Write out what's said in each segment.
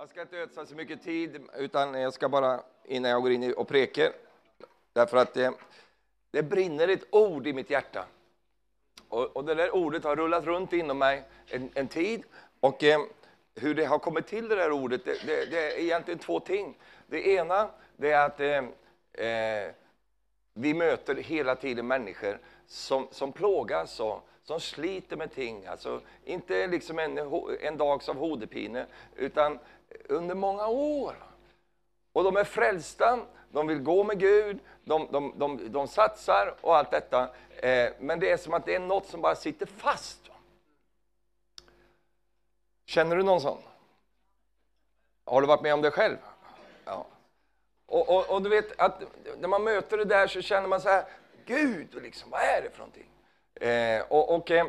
Jag ska inte ödsla så mycket tid, utan jag ska bara, innan jag går in och preker, därför att det, det brinner ett ord i mitt hjärta. Och, och det där ordet har rullat runt inom mig en, en tid. Och eh, hur det har kommit till det där ordet, det, det, det, är egentligen två ting. Det ena, det är att eh, eh, vi möter hela tiden människor som, som plågas och som sliter med ting. Alltså, inte liksom en, en dags av hodepine, utan under många år. Och de är frälsta, de vill gå med Gud, de, de, de, de satsar och allt detta. Eh, men det är som att det är något som bara sitter fast. Känner du någon sån? Har du varit med om det själv? Ja. Och, och, och, du vet att när man möter det där så känner man så här, Gud, liksom, vad är det för någonting? Eh, och, och eh,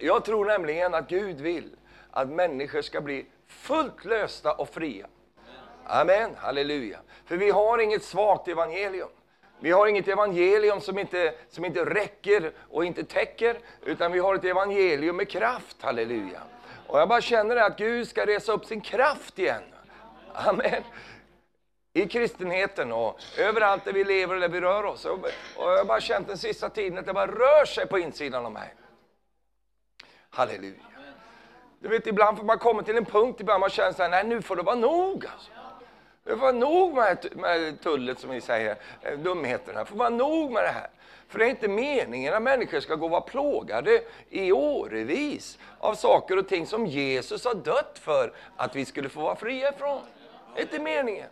jag tror nämligen att Gud vill att människor ska bli fullt lösta och fria. Amen, halleluja. För vi har inget svagt evangelium. Vi har inget evangelium som inte, som inte räcker och inte täcker, utan vi har ett evangelium med kraft, halleluja. Och jag bara känner att Gud ska resa upp sin kraft igen. Amen. I kristenheten och överallt där vi lever och där vi rör oss. Och jag har bara känt den sista tiden att det bara rör sig på insidan av mig. Halleluja. Du vet, ibland får man komma till en punkt, ibland man känner så här, nej nu får det vara nog. Alltså. Det får vara nog med, med tullet som vi säger, eh, dumheterna. Det får vara nog med det här. För det är inte meningen att människor ska gå och vara plågade i årevis av saker och ting som Jesus har dött för att vi skulle få vara fria ifrån. Det är inte meningen.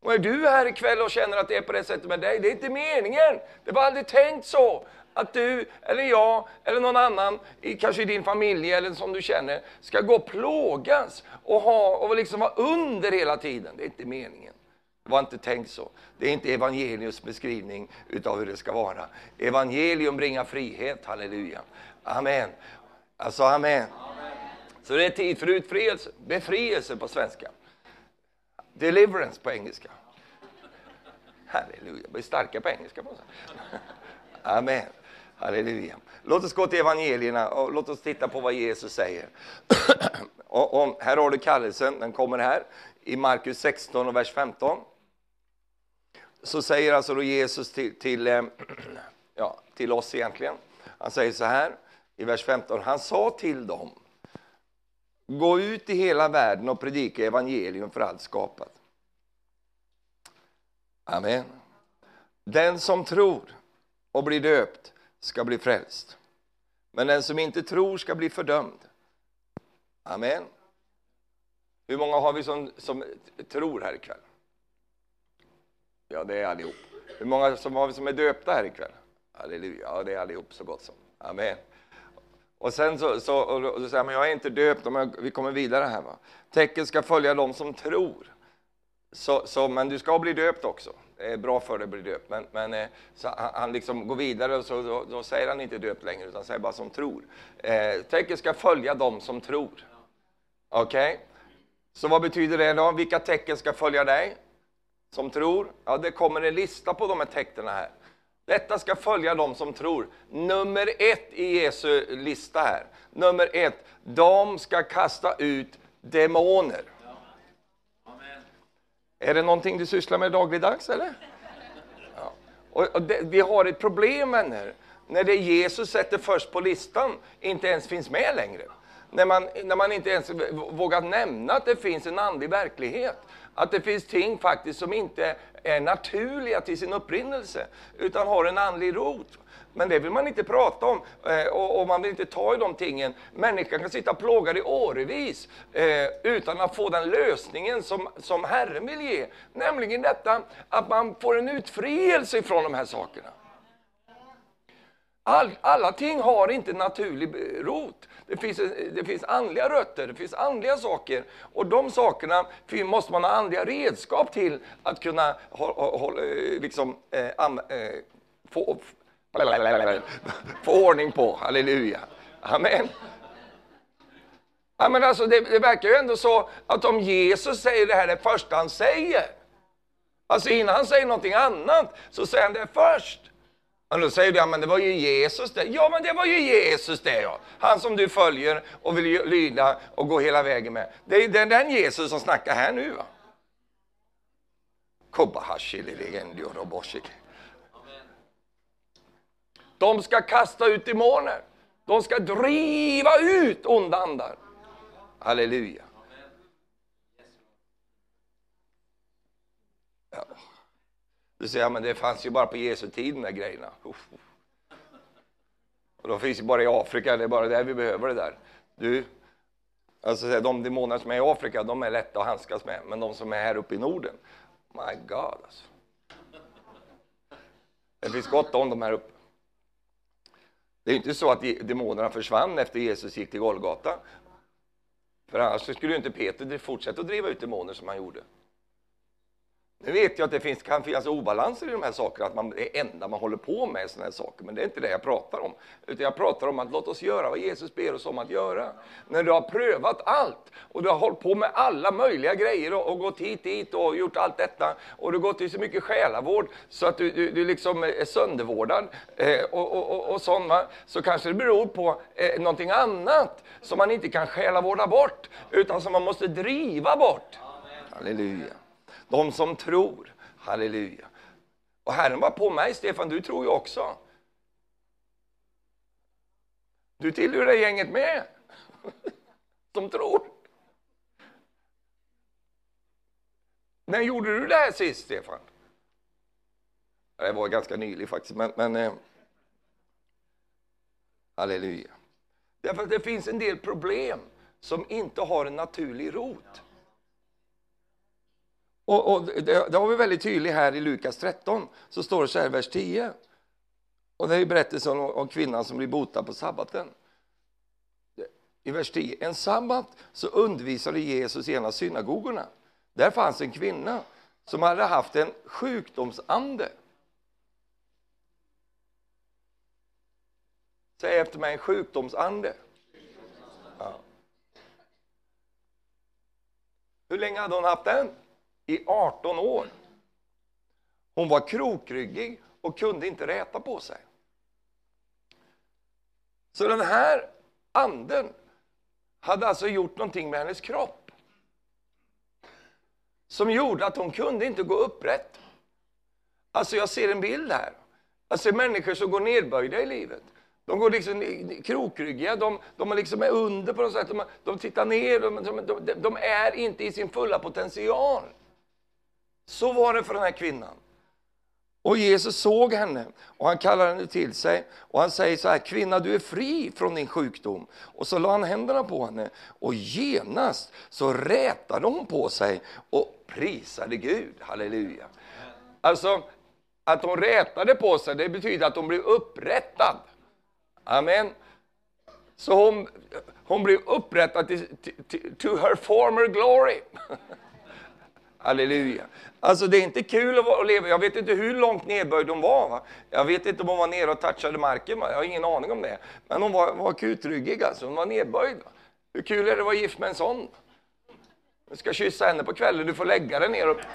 Och är du här ikväll och känner att det är på det sättet med dig, det är inte meningen. Det var aldrig tänkt så att du, eller jag, eller någon annan, kanske i din familj eller som du känner, ska gå och plågas och, ha, och liksom vara under hela tiden. Det är inte meningen. Det var inte tänkt så. Det är inte evangeliums beskrivning utav hur det ska vara. Evangelium bringar frihet, halleluja. Amen. Alltså amen. amen. Så det är tid för utfrielse, befrielse på svenska. Deliverance på engelska. Halleluja, vi är starka på engelska. På Amen. Halleluja. Låt oss gå till evangelierna och låt oss titta på vad Jesus säger. och, och här har du kallelsen, den kommer här i Markus 16 och vers 15. Så säger alltså då Jesus till, till, eh, ja, till oss egentligen. Han säger så här i vers 15. Han sa till dem Gå ut i hela världen och predika evangelium för allt skapat. Amen. Den som tror och blir döpt ska bli frälst. Men den som inte tror ska bli fördömd. Amen. Hur många har vi som, som tror här ikväll? Ja, det är allihop. Hur många som har vi som är döpta här ikväll? Halleluja, ja, det är allihop så gott som. Amen. Och sen så, så, och då, och då säger man, jag är inte döpt, men vi kommer vidare här. Va? Tecken ska följa dem som tror. Så, så, men du ska bli döpt också. Det är bra för dig att bli döpt. Men, men eh, så han, han liksom går vidare och så, då, då, säger han inte döpt längre, utan säger bara som tror. Eh, tecken ska följa dem som tror. Okej? Okay? Så vad betyder det då? Vilka tecken ska följa dig som tror? Ja, det kommer en lista på de här tecknen här. Detta ska följa dem som tror. Nummer ett i Jesu lista här. Nummer ett, de ska kasta ut demoner. Är det någonting du sysslar med dagligdags eller? Ja. Och, och det, vi har ett problem vänner, när det Jesus sätter först på listan inte ens finns med längre. När man, när man inte ens vågar nämna att det finns en andlig verklighet. Att det finns ting faktiskt som inte är naturliga till sin upprinnelse, utan har en andlig rot. Men det vill man inte prata om eh, och, man vill inte ta i de tingen. Människan kan sitta plågad i årevis eh, utan att få den lösningen som, som Herren vill ge. Nämligen detta att man får en utfrielse ifrån de här sakerna. All, alla ting har inte naturlig eh, rot. Det finns, det finns andliga rötter, det finns andliga saker. Och de sakerna måste man ha andliga redskap till att kunna ha, ha, eh, liksom, eh, am, eh, få, få ordning på. Halleluja. Amen. Ja, men alltså, det, det verkar ju ändå så att om Jesus säger det här det första han säger, alltså innan han säger någonting annat, så säger han det först. Och då säger du, ja men det var ju Jesus det. Ja men det var ju Jesus det ja. Han som du följer och vill lyda och gå hela vägen med. Det är den Jesus som snackar här nu va. De ska kasta ut demoner. De ska driva ut onda andar. Halleluja. Ja. Du säger, ja, men det fanns ju bara på Jesu tid de där grejerna. Uff. Och de finns ju bara i Afrika, det är bara där vi behöver det där. Du, alltså de demoner som är i Afrika, de är lätta att handskas med, men de som är här uppe i Norden, my God alltså. Det finns gott om dem här uppe. Det är inte så att demonerna försvann efter Jesus gick till Golgata. För annars skulle ju inte Peter fortsätta att driva ut demoner som han gjorde. Nu vet jag att det finns, kan finnas obalanser i de här sakerna, att man, det enda man håller på med är sådana här saker, men det är inte det jag pratar om. Utan jag pratar om att låt oss göra vad Jesus ber oss om att göra. När du har prövat allt och du har hållit på med alla möjliga grejer och, och gått hit dit och gjort allt detta och du har gått till så mycket själavård så att du, du, du liksom är söndervårdad eh, och, och, och, och sånt, så kanske det beror på eh, någonting annat som man inte kan själavårda bort, utan som man måste driva bort. Amen. Halleluja. De som tror. Halleluja. Och Herren var på mig, Stefan, du tror ju också. Du tillhör det gänget med, som tror. När gjorde du det här sist, Stefan? Det var ganska nyligen faktiskt, men, men eh, halleluja. Därför att det finns en del problem som inte har en naturlig rot. Och, och det, det, har vi väldigt tydligt här i Lukas 13, så står det så här vers 10. Och det är berättelsen om, om kvinnan som blir botad på sabbaten. I vers 10. En sabbat så undervisade Jesus i en av synagogorna. Där fanns en kvinna som hade haft en sjukdomsande. Säg efter mig, en sjukdomsande. Ja. Hur länge hade hon haft den? I 18 år. Hon var krokryggig och kunde inte räta på sig. Så den här anden hade alltså gjort någonting med hennes kropp som gjorde att hon kunde inte gå upprätt. Alltså jag ser en bild här. Jag ser människor som går nedböjda i livet. De går liksom krokryggiga, de, de liksom är under på något sätt, de, de tittar ner, de, de, de, är inte i sin fulla potential. Så var det för den här kvinnan. Och Jesus såg henne och han kallade henne till sig och han säger så här, kvinna du är fri från din sjukdom. Och så la han händerna på henne och genast så rätade hon på sig och prisade Gud, halleluja. Alltså, att hon rätade på sig, det betyder att hon blev upprättad. Amen. Så hon, hon blev upprättad till, till, to her former glory. Halleluja. Alltså det är inte kul att leva, jag vet inte hur långt nedböjd hon var. Va? Jag vet inte om hon var nere och touchade marken, jag har ingen aning om det. Men hon var, var kutryggig alltså, hon var nedböjd. Va? Hur kul är det att vara gift med en sån? Du ska kyssa henne på kvällen, du får lägga dig ner och...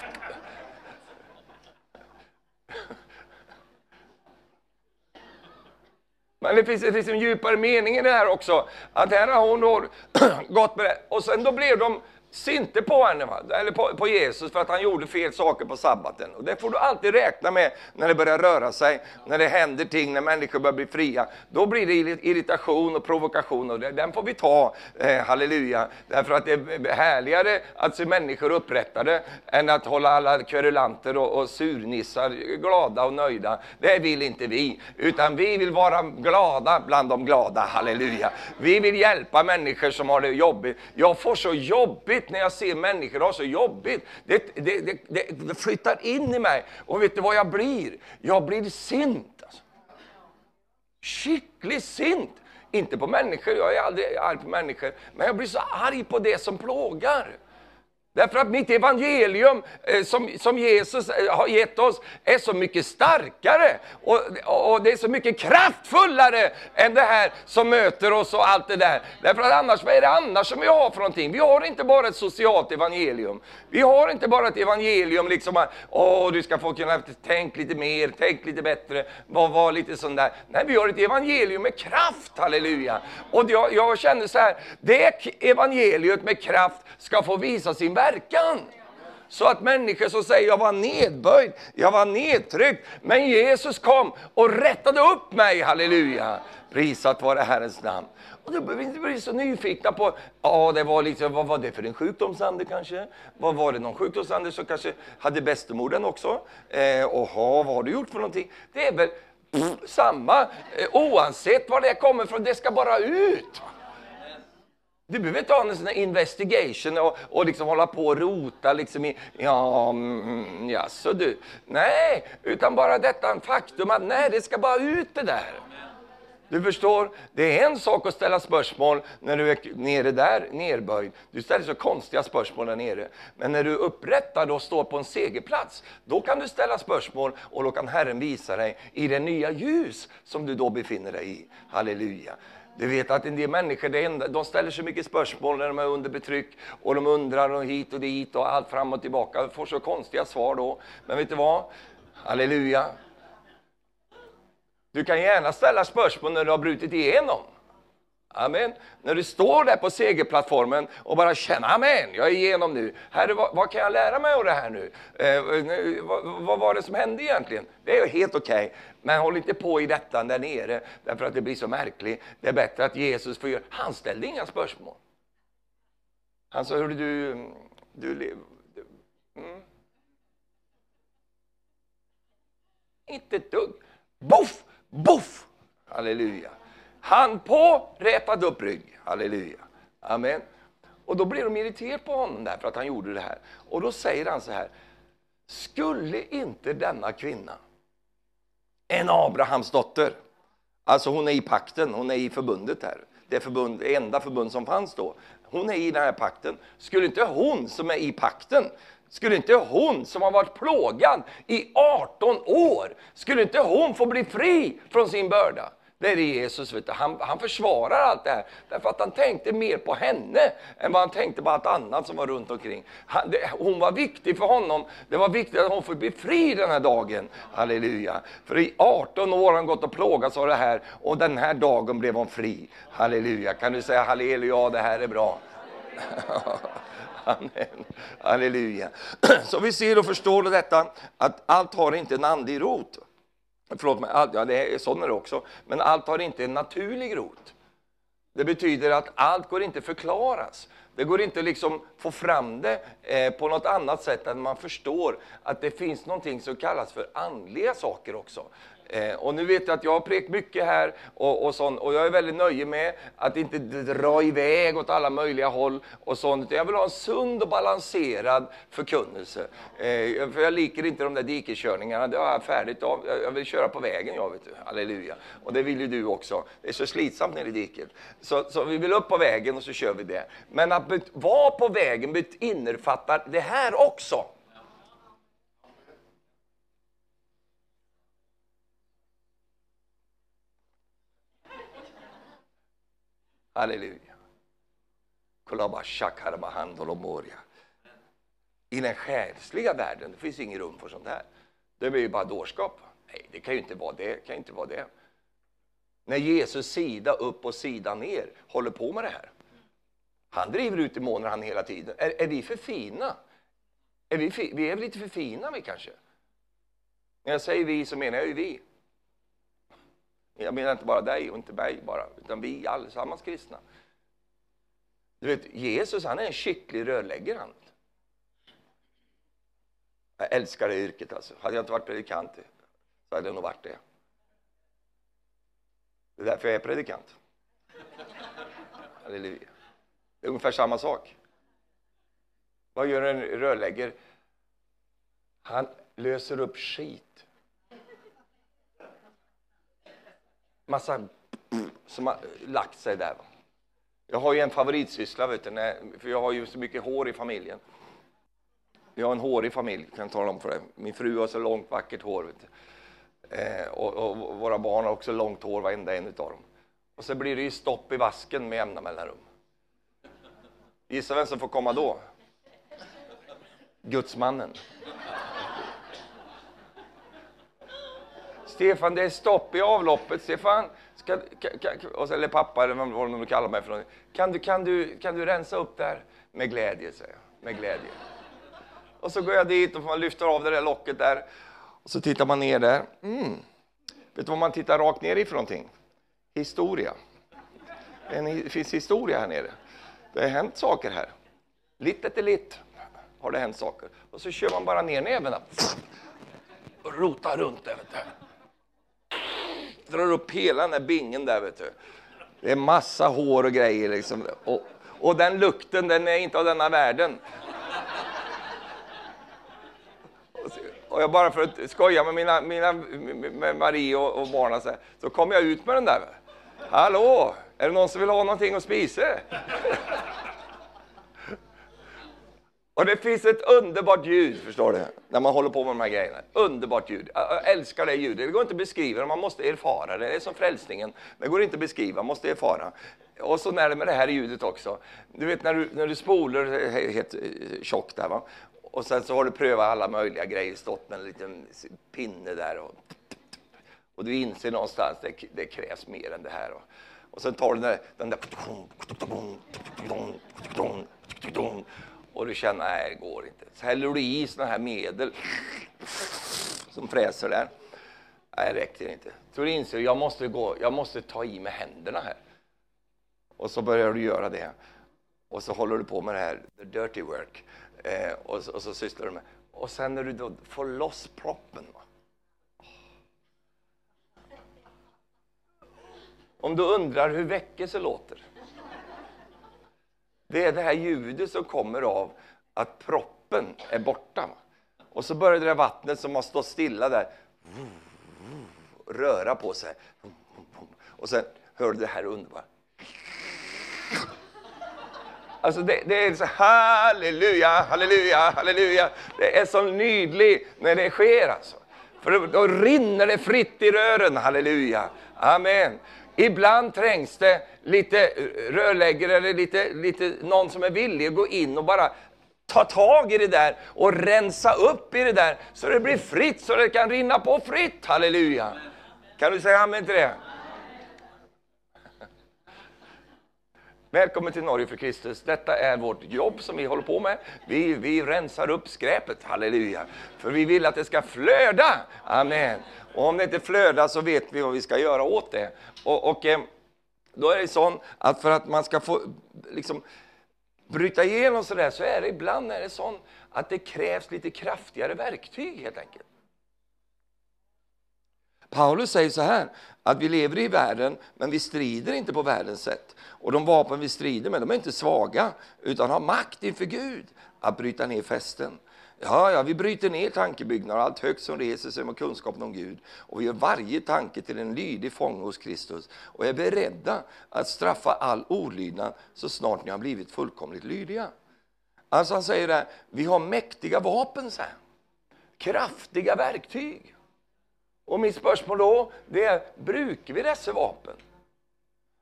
Men det finns, det finns en djupare mening i det här också. Att här har hon då gått med det. Och sen då blev de inte på henne, va? eller på, på, Jesus för att han gjorde fel saker på sabbaten. Och det får du alltid räkna med när det börjar röra sig, när det händer ting, när människor börjar bli fria. Då blir det irritation och provokation och det, den får vi ta, eh, halleluja. Därför att det är härligare att se människor upprättade än att hålla alla kverulanter och, och surnissar glada och nöjda. Det vill inte vi, utan vi vill vara glada bland de glada, halleluja. Vi vill hjälpa människor som har det jobbigt. Jag får så jobbigt jobbigt när jag ser människor ha så jobbigt. Det, det, det, det, flyttar in i mig. Och vet du vad jag blir? Jag blir sint. Alltså. Sint. Inte på människor, jag är aldrig arg på människor. Men jag blir så arg på det som plågar. Därför att mitt evangelium eh, som, som Jesus eh, har gett oss är så mycket starkare och, och det är så mycket kraftfullare än det här som möter oss och allt det där. Därför att annars, vad är det annars som vi har för någonting? Vi har inte bara ett socialt evangelium. Vi har inte bara ett evangelium liksom att åh, du ska få kunna tänka lite mer, tänk lite bättre, var, var lite sån där. Nej, vi har ett evangelium med kraft, halleluja. Och jag, jag känner så här, det evangeliet med kraft ska få visa sin verkan. Så att människor som säger jag var nedböjd, jag var nedtryckt, men Jesus kom och rättade upp mig, halleluja. Prisat vare Herrens namn. Och då behöver vi inte bli så nyfikna på, ja det var liksom, vad var det för en sjukdomsande kanske? Vad var det någon sjukdomsande som kanske hade bästemorden också? Eh, oha, vad har du gjort för någonting? Det är väl pff, samma, eh, oavsett var det kommer ifrån, det ska bara ut. Du behöver inte ha en sån investigation och, och liksom hålla på och rota liksom i, ja, mm, mm, jaså du. Nej, utan bara detta faktum att nej, det ska bara ut det där. Du förstår, det är en sak att ställa spörsmål när du är nere där, nerböjd. Du ställer så konstiga spörsmål där nere. Men när du är upprättad och står på en segerplats, då kan du ställa spörsmål och då kan Herren visa dig i det nya ljus som du då befinner dig i. Halleluja. Du vet att en del människor de ställer så mycket spörsmål när de är under betryck och de undrar och hit och dit och allt fram och tillbaka. De får så konstiga svar då. Men vet du vad? Halleluja. Du kan gärna ställa spörsmål när du har brutit igenom. Amen. När du står där på segerplattformen och bara känner, amen, jag är igenom nu. Herre, vad, vad kan jag lära mig av det här nu? Eh, vad, vad, var det som hände egentligen? Det är helt okej, okay. men håll inte på i detta där nere, därför att det blir så märkligt. Det är bättre att Jesus får göra, han ställde inga spörsmål. Han sa, hörru du, du, du mm. Inte ett dugg. Boff! Boff! Halleluja. Han på, rätade upp rygg. Halleluja. Amen. Och då blir de irriterade på honom därför att han gjorde det här. Och då säger han så här. Skulle inte denna kvinna, en Abrahams dotter, alltså hon är i pakten, hon är i förbundet här, det, förbund, det enda förbund som fanns då. Hon är i den här pakten. Skulle inte hon som är i pakten skulle inte hon som har varit plågad i 18 år, skulle inte hon få bli fri från sin börda? Det är Jesus, vet du. Han, han försvarar allt det här därför att han tänkte mer på henne än vad han tänkte på allt annat som var runt omkring. Han, det, hon var viktig för honom. Det var viktigt att hon fick bli fri den här dagen. Halleluja. För i 18 år har hon gått och plågats av det här och den här dagen blev hon fri. Halleluja. Kan du säga halleluja, det här är bra. Amen. Halleluja. Så vi ser och förstår detta att allt har inte en andlig rot. Förlåt mig, allt, ja, det är, sån är det också. Men allt har inte en naturlig rot. Det betyder att allt går inte förklaras. Det går inte liksom få fram det eh, på något annat sätt än man förstår att det finns någonting som kallas för andliga saker också. Eh, och nu vet jag att jag har prekt mycket här och, och, sånt, och jag är väldigt nöjd med att inte dra iväg åt alla möjliga håll och sånt. Jag vill ha en sund och balanserad förkunnelse. Eh, för jag liker inte de där dikeskörningarna, det har jag färdigt av. Jag vill köra på vägen jag, vet du. Halleluja. Och det vill ju du också. Det är så slitsamt nere i diket. Så, så vi vill upp på vägen och så kör vi det. Men att vara på vägen innefattar det här också. Halleluja. I den själsliga världen det finns inget rum för sånt här. Det blir ju bara dårskap. Nej, det kan ju inte vara det. Kan inte vara det. När Jesus sida upp och sida ner håller på med det här. Han driver ut demoner han hela tiden. Är, är vi för fina? Är vi, fi, vi är lite för fina vi kanske? När jag säger vi så menar jag ju vi. Jag menar inte bara dig och inte mig bara, utan vi allesammans kristna. Du vet, Jesus han är en skicklig rörläggare. Han. Jag älskar det yrket. Alltså. Hade jag inte varit predikant så hade jag nog varit det. Det är därför jag är predikant. Halleluja. Det är ungefär samma sak. Vad gör en rörläggare? Han löser upp skit massa som har lagt sig där. Jag har ju en favoritsyssla, vet du, för jag har ju så mycket hår i familjen. Vi har en hårig familj, kan jag tala om för dig. Min fru har så långt vackert hår. Eh, och, och, våra barn har också långt hår, varenda en av dem. Och så blir det ju stopp i vasken med jämna mellanrum. Gissa vem som får komma då? Gudsmannen. Stefan, det är stopp i avloppet. Stefan, ska, kan, kan, eller pappa, eller vad de kallar mig för kan du, kan, du, kan du rensa upp där? Med glädje, säger jag. Med glädje. Och så går jag dit och man lyfter av det där locket där. Och så tittar man ner där. Mm. Vet du vad man tittar rakt ner i för någonting? Historia. Det finns historia här nere. Det har hänt saker här. Lite till litt har det hänt saker. Och så kör man bara ner näven och rotar runt där. Drar upp hela den där bingen där. Vet du. Det är massa hår och grejer. Liksom. Och, och den lukten, den är inte av denna världen. Och jag bara för att skoja med, mina, mina, med Marie och, och barnen så, så kom jag ut med den där. Hallå, är det någon som vill ha någonting att spisa? Och det finns ett underbart ljud, förstår du, när man håller på med de här grejerna. Underbart ljud. Jag älskar det ljudet. Det går inte att beskriva, man måste erfara det. Det är som frälsningen. Det går inte att beskriva, man måste erfara. Och så är det med det här ljudet också. Du vet när du, när du spolar helt eh, tjockt där va. Och sen så har du prövat alla möjliga grejer, stått med en liten pinne där och, och du inser någonstans att det, det krävs mer än det här. Och, och sen tar du den där, den där och du känner, nej det går inte. Så häller du i sådana här medel som fräser där. Nej, det räcker inte. Så du inser, jag måste, gå, jag måste ta i med händerna här. Och så börjar du göra det. Och så håller du på med det här, the dirty work. Eh, och, så, och, så sysslar du med. Och sen när du då får loss proppen. Va? Om du undrar hur väckelse låter. Det är det här ljudet som kommer av att proppen är borta. Och så börjar det där vattnet som har stått stilla där röra på sig. Och sen hör du det här underbara. Alltså det, det, är så halleluja, halleluja, halleluja. Det är så nydligt när det sker alltså. För då, då rinner det fritt i rören, halleluja. Amen. Ibland trängs det lite rörläggare eller lite, lite, någon som är villig att gå in och bara ta tag i det där och rensa upp i det där så det blir fritt, så det kan rinna på fritt. Halleluja! Kan du säga amen till det? Välkommen till Norge för Kristus. Detta är vårt jobb som vi håller på med. Vi, vi rensar upp skräpet, halleluja. För vi vill att det ska flöda. Amen. Och om det inte flödar så vet vi vad vi ska göra åt det. Och, och eh, då är det så att för att man ska få liksom, bryta igenom sådär så är det ibland är det så att det krävs lite kraftigare verktyg helt enkelt. Paulus säger så här, att vi lever i världen, men vi strider inte på världens sätt. Och de vapen vi strider med, de är inte svaga, utan har makt inför Gud att bryta ner fästen. Ja, ja, vi bryter ner tankebyggnader, allt högt som reser sig med kunskapen om Gud. Och vi gör varje tanke till en lydig fånge hos Kristus och är beredda att straffa all olydnad så snart ni har blivit fullkomligt lydiga. Alltså han säger där, vi har mäktiga vapen, så här. kraftiga verktyg. Och mitt spörsmål då, det är, brukar vi dessa vapen?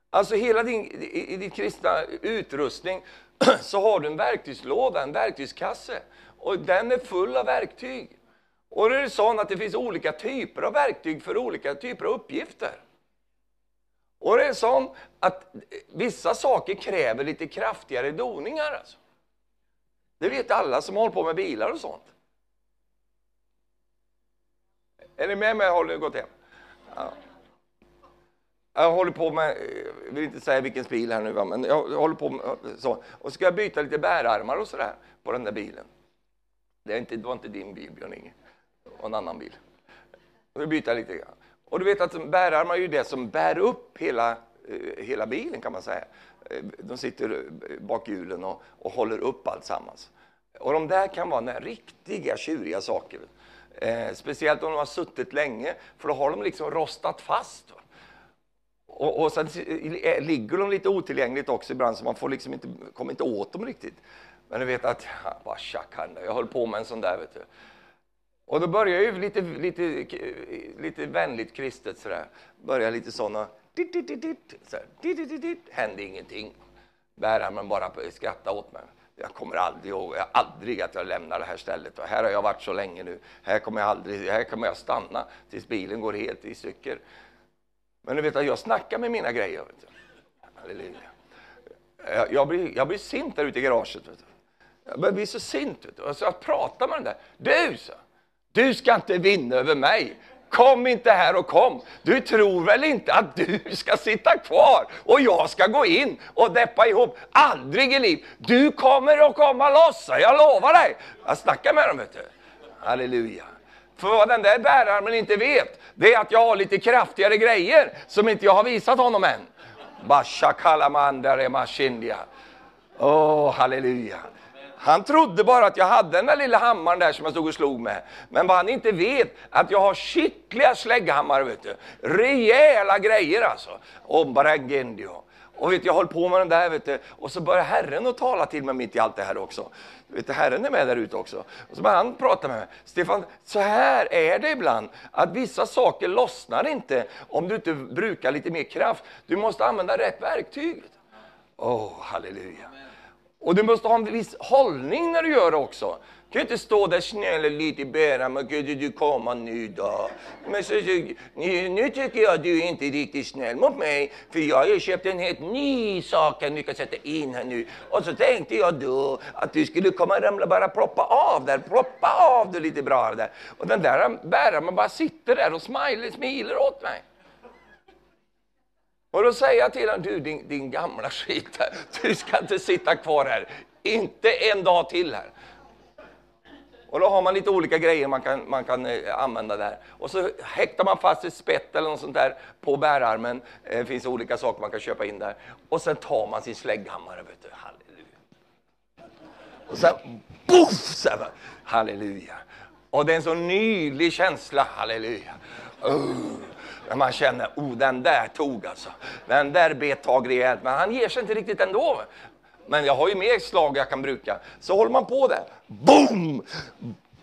Alltså hela din, i din kristna utrustning så har du en verktygslåda, en verktygskasse. Och den är full av verktyg. Och det är så att det finns olika typer av verktyg för olika typer av uppgifter. Och det är så att vissa saker kräver lite kraftigare doningar. Alltså. Det vet alla som håller på med bilar och sånt. Är ni med mig? Har ni gått hem? Ja. Jag håller på med, jag vill inte säga vilken bil här nu, men jag håller på med så. Och ska jag byta lite bärarmar och sådär på den där bilen. Det, är inte, det var inte din bil, Björn-Inge. Det var en annan bil. Vi byta lite grann. Och du vet att bärarmar är ju det som bär upp hela, eh, hela bilen kan man säga. Eh, de sitter eh, bak hjulen och, och håller upp allt sammans. Och de där kan vara riktiga tjuriga saker. Eh, speciellt om de har suttit länge, för då har de liksom rostat fast. Och, och sen ligger de lite otillgängligt också ibland, så man får liksom inte, kommer inte åt dem riktigt. Men du vet att, jag bara jag höll på med en sån där. Vet du. Och då börjar jag ju lite, lite, lite vänligt kristet sådär. Börjar lite såna, dit, dit, dit, dit, så här, dit, dit, dit, dit. hände ingenting. Bärarmen bara skratta åt mig. Jag kommer aldrig ihåg, jag, aldrig att jag lämnar det här stället. Och här har jag varit så länge nu. Här kommer jag aldrig, här kommer jag stanna tills bilen går helt i stycken. Men du vet att jag snackar med mina grejer. Vet du. Jag, jag, blir, jag blir sint där ute i garaget. Vet du. Jag blir så sint. Vet. Och så jag pratar med den där. Du, så. du ska inte vinna över mig. Kom inte här och kom. Du tror väl inte att du ska sitta kvar och jag ska gå in och deppa ihop? Aldrig i liv. Du kommer att komma loss, jag lovar dig. Jag snackar med dem, vet du. Halleluja. För vad den där bärarmen inte vet, det är att jag har lite kraftigare grejer som inte jag har visat honom än. Basha kalamandare mashindia. Åh, oh, halleluja. Han trodde bara att jag hade den där lilla hammaren där som jag stod och slog med. Men vad han inte vet, att jag har skickliga slägghammare, vet du. Rejäla grejer alltså. Ombaragendio. Och vet, jag höll på med den där, vet du. och så började Herren att tala till mig mitt i allt det här också. Vet du, Herren är med där ute också. Och så började han prata med mig. Stefan, så här är det ibland, att vissa saker lossnar inte om du inte brukar lite mer kraft. Du måste använda rätt verktyg. Åh, oh, halleluja. Och du måste ha en viss hållning när du gör det också. Du kan inte stå där snäll och lite bära, men kunde du komma nu då? Men så, så, nu, nu tycker jag du är inte riktigt snäll mot mig, för jag har ju köpt en helt ny sak som du kan sätta in här nu. Och så tänkte jag då att du skulle komma och ramla, bara proppa av där, proppa av det lite bra där. Och den där bäraren bara sitter där och smiler, smiler åt mig. Och då säger jag till honom, du din, din gamla skit, du ska inte sitta kvar här. Inte en dag till här. Och då har man lite olika grejer man kan, man kan eh, använda där. Och så häktar man fast ett spett eller något sånt där på bärarmen. Eh, det finns olika saker man kan köpa in där. Och sen tar man sin slägghammare, vet du. Halleluja. Och sen, boff! Så här, halleluja. Och det är en så nylig känsla, halleluja. Uh. När man känner, oh den där tog alltså. Den där bet tag rejält, men han ger sig inte riktigt ändå. Men jag har ju mer slag jag kan bruka. Så håller man på där, boom!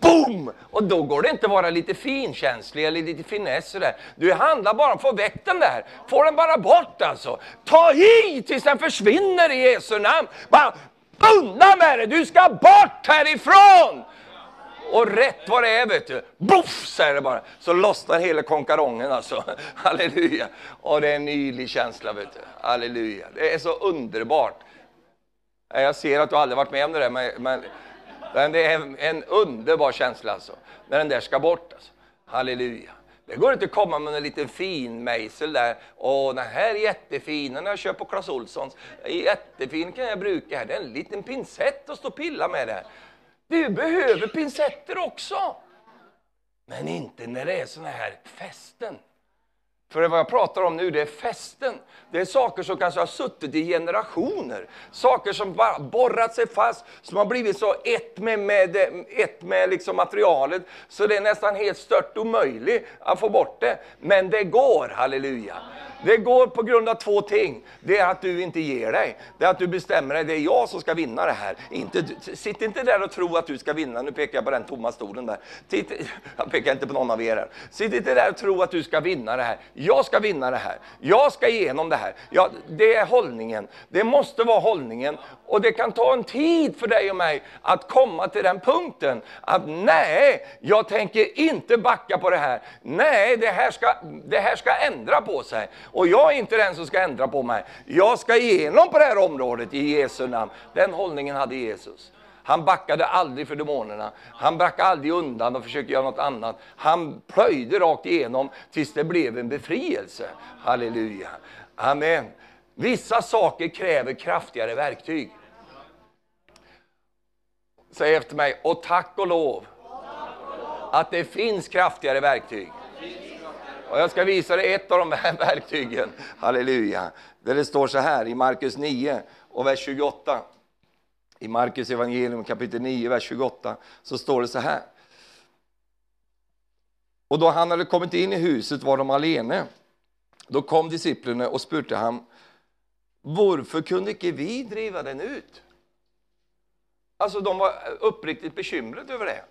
Boom! Och då går det inte att vara lite finkänslig eller lite finess sådär. Du handlar bara om att få väck den där. Få den bara bort alltså. Ta i tills den försvinner i Jesu namn. Bara undan med det, du ska bort härifrån! Och rätt vad det är, vet du, boff, säger det bara, så lossnar hela konkarongen alltså. Halleluja. Och det är en nylig känsla, vet du. Halleluja. Det är så underbart. Jag ser att du aldrig varit med om det där, men, men, men det är en, underbar känsla alltså. När den där ska bort alltså. Halleluja. Det går inte att komma med en liten fin mejsel där. Åh, den här är jättefin, den har jag köpt på Clas Ohlsons. Jättefin kan jag bruka här. Det är en liten pincett att stå och pilla med där. Du behöver pincetter också. Men inte när det är såna här fästen. För vad jag pratar om nu, det är fästen. Det är saker som kanske har suttit i generationer. Saker som bara borrat sig fast, som har blivit så ett med, med, ett med liksom materialet, så det är nästan helt stört omöjligt att få bort det. Men det går, halleluja. Det går på grund av två ting. Det är att du inte ger dig. Det är att du bestämmer dig, det är jag som ska vinna det här. Inte, sitt inte där och tro att du ska vinna. Nu pekar jag på den tomma stolen där. Titt, jag pekar inte på någon av er här. Sitt inte där och tro att du ska vinna det här. Jag ska vinna det här. Jag ska igenom det här. Ja, det är hållningen. Det måste vara hållningen. Och det kan ta en tid för dig och mig att komma till den punkten att nej, jag tänker inte backa på det här. Nej, det här ska, det här ska ändra på sig. Och jag är inte den som ska ändra på mig. Jag ska igenom på det här området i Jesu namn. Den hållningen hade Jesus. Han backade aldrig för demonerna. Han backade aldrig undan och försökte göra något annat. Han plöjde rakt igenom tills det blev en befrielse. Halleluja. Amen. Vissa saker kräver kraftigare verktyg. Säg efter mig, och tack och lov att det finns kraftigare verktyg. Och jag ska visa dig ett av de här verktygen, halleluja, där det står så här i Markus 9 och vers 28. I Markus evangelium kapitel 9, vers 28, så står det så här. Och då han hade kommit in i huset var de alene. Då kom disciplinerna och spurte han, varför kunde inte vi driva den ut? Alltså de var uppriktigt bekymrade över det.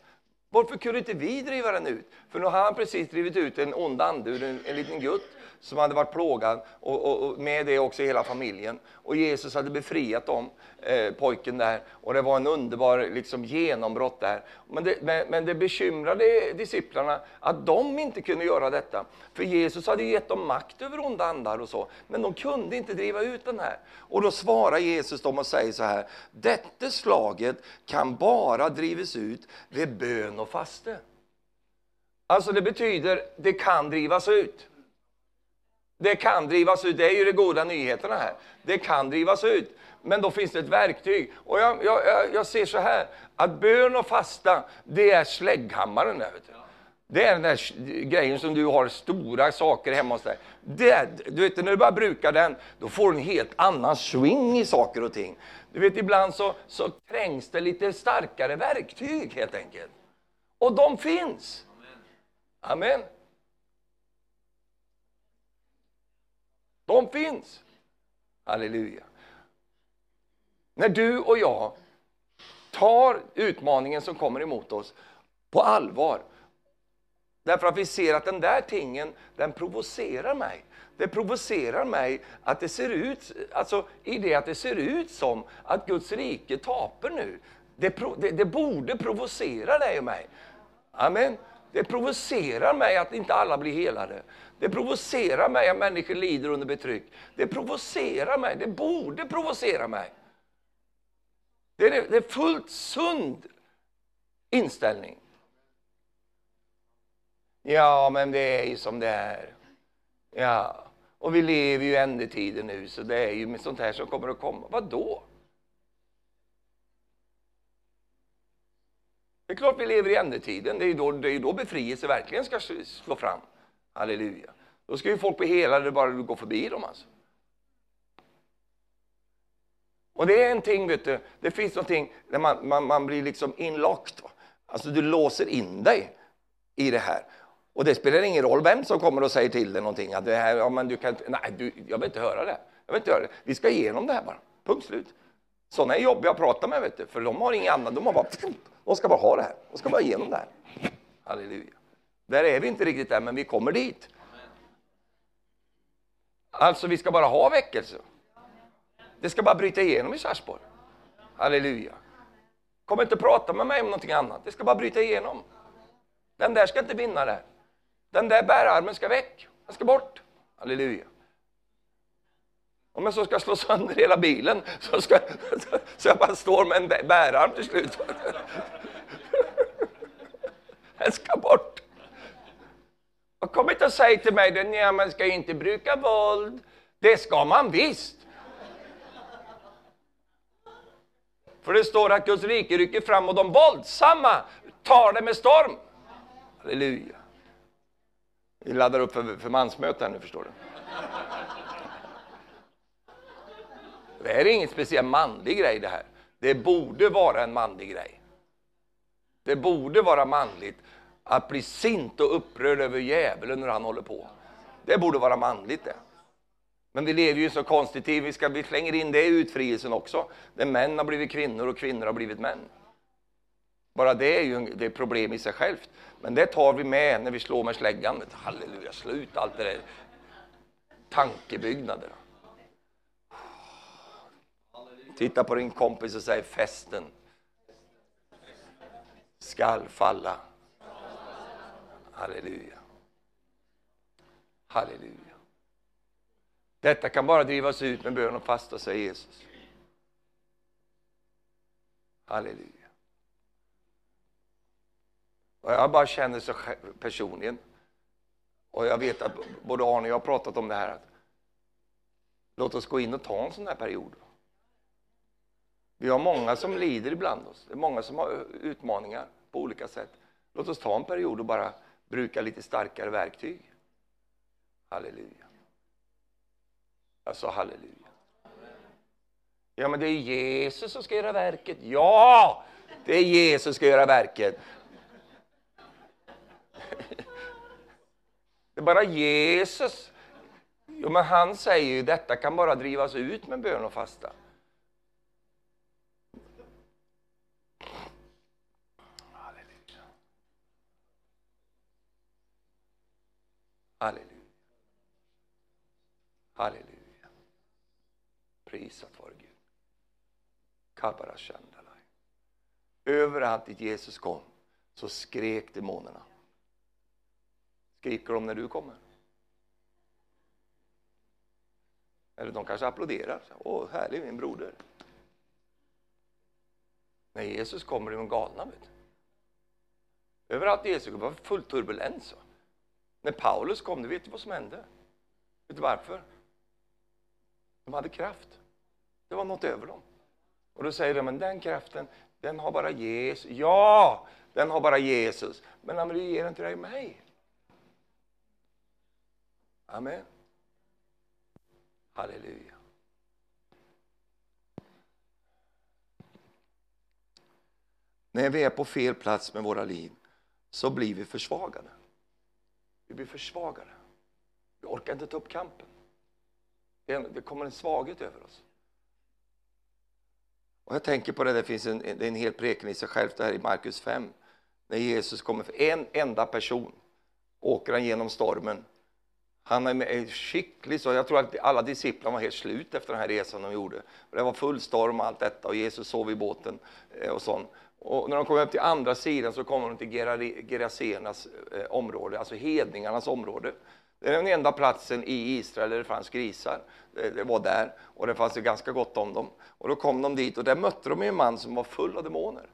Varför kunde inte vi driva den ut? För nu har han precis drivit ut en ond ande ur en, en liten gutt som hade varit plågad och, och, och, med det också hela familjen. Och Jesus hade befriat dem, eh, pojken där. Och det var en underbar liksom, genombrott där. Men det, men, men det bekymrade disciplarna att de inte kunde göra detta. För Jesus hade gett dem makt över onda andar och så. Men de kunde inte driva ut den här. Och då svarar Jesus dem och säger så här. Detta slaget kan bara drivas ut vid bön och faste. Alltså det betyder, det kan drivas ut. Det kan drivas ut, det är ju de goda nyheterna här. Det kan drivas ut, men då finns det ett verktyg. Och jag, jag, jag ser så här, att bön och fasta, det är slägghammaren där. Det är den där grejen som du har stora saker hemma hos dig. Det, du vet, när du bara brukar den, då får du en helt annan swing i saker och ting. Du vet, ibland så, så trängs det lite starkare verktyg helt enkelt. Och de finns. Amen. De finns. Halleluja. När du och jag tar utmaningen som kommer emot oss på allvar Därför att vi ser att den där tingen, den provocerar mig. Det provocerar mig att det ser ut, alltså i det att det ser ut som att Guds rike taper nu. Det, det, det borde provocera dig och mig. Amen. Det provocerar mig att inte alla blir helade. Det provocerar mig att människor lider under betryck. Det provocerar mig, det borde provocera mig. Det är, det är fullt sund inställning. Ja, men det är ju som det är. Ja, och vi lever ju i ändetiden nu, så det är ju med sånt här som kommer att komma. Vad då? Det är klart vi lever i ändetiden. Det är ju då, det är då befrielse verkligen ska slå fram. Halleluja. Då ska ju folk bli helade bara du går förbi dem alltså. Och det är en ting, vet du, det finns någonting där man, man, man blir liksom inlagt. Alltså du låser in dig i det här. Och det spelar ingen roll vem som kommer och säger till dig någonting. Att det här, ja, men du kan, nej, du, jag vill inte höra det. Jag vill inte höra det. Vi ska igenom det här bara. Punkt slut. Sådana är jobbiga att prata med, vet du, för de har inget annat. De, har bara, de ska bara ha det här. De ska bara igenom det här. Halleluja. Där är vi inte riktigt än, men vi kommer dit. Alltså, vi ska bara ha väckelse. Det ska bara bryta igenom i Sarpsborg. Halleluja. Kom inte prata med mig om någonting annat. Det ska bara bryta igenom. Den där ska inte vinna det. Den där bärarmen ska väck. Den ska bort. Halleluja. Om jag så ska slå sönder hela bilen så, ska, så jag bara står med en bärarm till slut. Den ska bort. Och kom inte och säg till mig att man ska inte bruka våld. Det ska man visst. För det står att Guds rike rycker fram och de våldsamma tar det med storm. Halleluja. Vi laddar upp för, för mansmöte här nu, förstår du. Det här är ingen speciell manlig grej det här. Det borde vara en manlig grej. Det borde vara manligt att bli sint och upprörd över djävulen när han håller på. Det borde vara manligt det. Men vi lever ju så konstigt tid, vi, ska, vi slänger in det i utfrielsen också. Där män har blivit kvinnor och kvinnor har blivit män. Bara det är ju det är problem i sig självt. Men det tar vi med när vi slår med släggan. Halleluja, slut allt det där tankebyggnader. Titta på din kompis och säg festen skall falla. Halleluja. Halleluja. Detta kan bara drivas ut med bön och fasta, säger Jesus. Halleluja. Och jag bara känner så personligen, och jag vet att både Arne och jag har pratat om det här, att låt oss gå in och ta en sån här period. Vi har många som lider ibland oss, det är många som har utmaningar på olika sätt. Låt oss ta en period och bara bruka lite starkare verktyg. Halleluja. Jag sa halleluja. Ja, men det är Jesus som ska göra verket. Ja, det är Jesus som ska göra verket. Det är bara Jesus. Jo, men han säger ju detta kan bara drivas ut med bön och fasta. Halleluja. Halleluja. Prisat vare Gud. Kabarashandalai. Överallt dit Jesus kom så skrek demonerna. Skriker de när du kommer? Eller de kanske applåderar. Åh, härlig min broder. När Jesus kommer är de galna. Vet du. Överallt Jesus kommer var full turbulens. När Paulus kom, du vet du vad som hände? Vet du varför? De hade kraft. Det var något över dem. Och då säger de, men den kraften, den har bara Jesus. Ja, den har bara Jesus. Men han vill ge den till dig och mig. Amen. Halleluja. När vi är på fel plats med våra liv så blir vi försvagade. Vi blir försvagade. Vi orkar inte ta upp kampen. Det kommer en svaghet över oss. Och jag tänker på det, det finns en, en hel preken i sig själv här i Markus 5. När Jesus kommer för en enda person, åker han genom stormen. Han är skicklig, så jag tror att alla discipliner var helt slut efter den här resan de gjorde. Det var full storm och allt detta och Jesus sov i båten eh, och sånt. Och när de kom upp till andra sidan så kom de till Gerasenas eh, område, alltså hedningarnas område. Det är den enda platsen i Israel där det fanns grisar. Det var där och det fanns ganska gott om dem. Och då kom de dit och där mötte de en man som var full av demoner.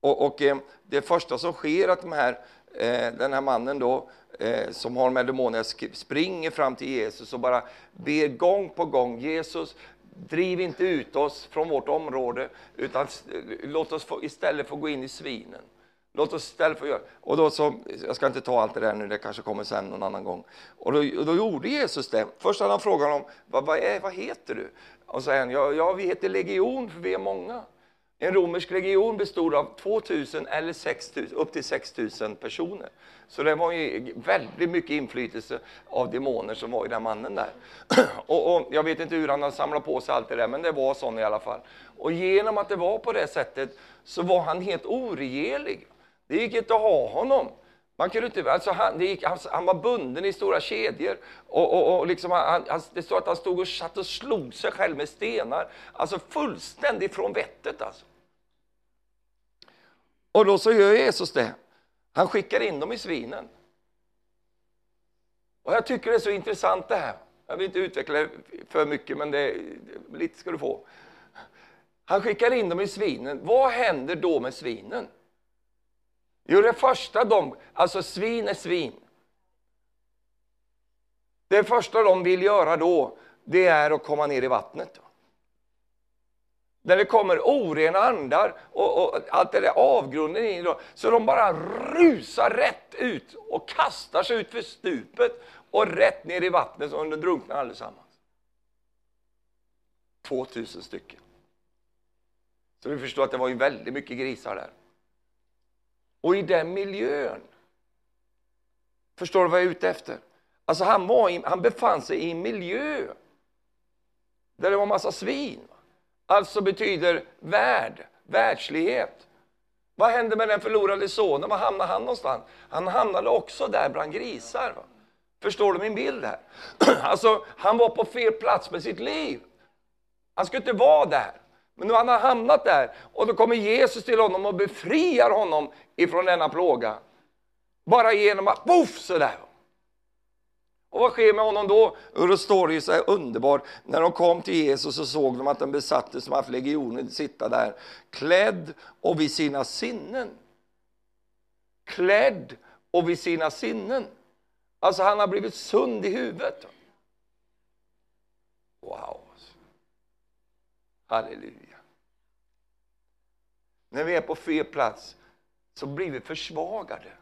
Och, och eh, det första som sker är att de här, eh, den här mannen då, som har de här demonerna, springer fram till Jesus och bara ber gång på gång Jesus, driv inte ut oss från vårt område utan låt oss få, istället få gå in i svinen. Låt oss istället få göra och då så, Jag ska inte ta allt det där nu, det kanske kommer sen någon annan gång. Och då, och då gjorde Jesus det. Först hade han frågan om vad, vad, är, vad heter du? Och så säger han, ja, ja, vi heter legion för vi är många. En romersk legion bestod av 2000 eller 6000, upp till 6000 personer. Så det var ju väldigt mycket inflytelse av demoner som var i den mannen där. Och, och, jag vet inte hur han har samlat på sig allt det där, men det var så i alla fall. Och genom att det var på det sättet så var han helt oregerlig. Det gick inte att ha honom. Man kunde inte, alltså han, gick, han, han, var bunden i stora kedjor. Och, och, och liksom han, han, det står att han stod och satt och slog sig själv med stenar. Alltså fullständigt från vettet. Alltså. Och då så gör Jesus det. Han skickar in dem i svinen. Och jag tycker det är så intressant det här. Jag vill inte utveckla det för mycket, men det, lite ska du få. Han skickar in dem i svinen. Vad händer då med svinen? Jo, det första de, alltså svin är svin. Det första de vill göra då, det är att komma ner i vattnet. När det kommer orena andar och, och allt det där avgrunden in då, så de bara rusar rätt ut och kastar sig ut för stupet och rätt ner i vattnet så de drunknar allesammans. 2000 stycken. Så vi förstår att det var ju väldigt mycket grisar där. Och i den miljön, förstår du vad jag är ute efter? Alltså han, var i, han befann sig i en miljö där det var massa svin. Alltså betyder värld, världslighet. Vad hände med den förlorade sonen? Var hamnade han någonstans? Han hamnade också där bland grisar. Va? Förstår du min bild här? Alltså, han var på fel plats med sitt liv. Han skulle inte vara där. Men nu har han hamnat där och då kommer Jesus till honom och befriar honom ifrån denna plåga. Bara genom att poff sådär. Och vad sker med honom då? Och då står det ju så här underbart, när de kom till Jesus så såg de att den besatte som haft legionen sitta där, klädd och vid sina sinnen. Klädd och vid sina sinnen. Alltså han har blivit sund i huvudet. Wow. Halleluja. När vi är på fel plats så blir vi försvagade.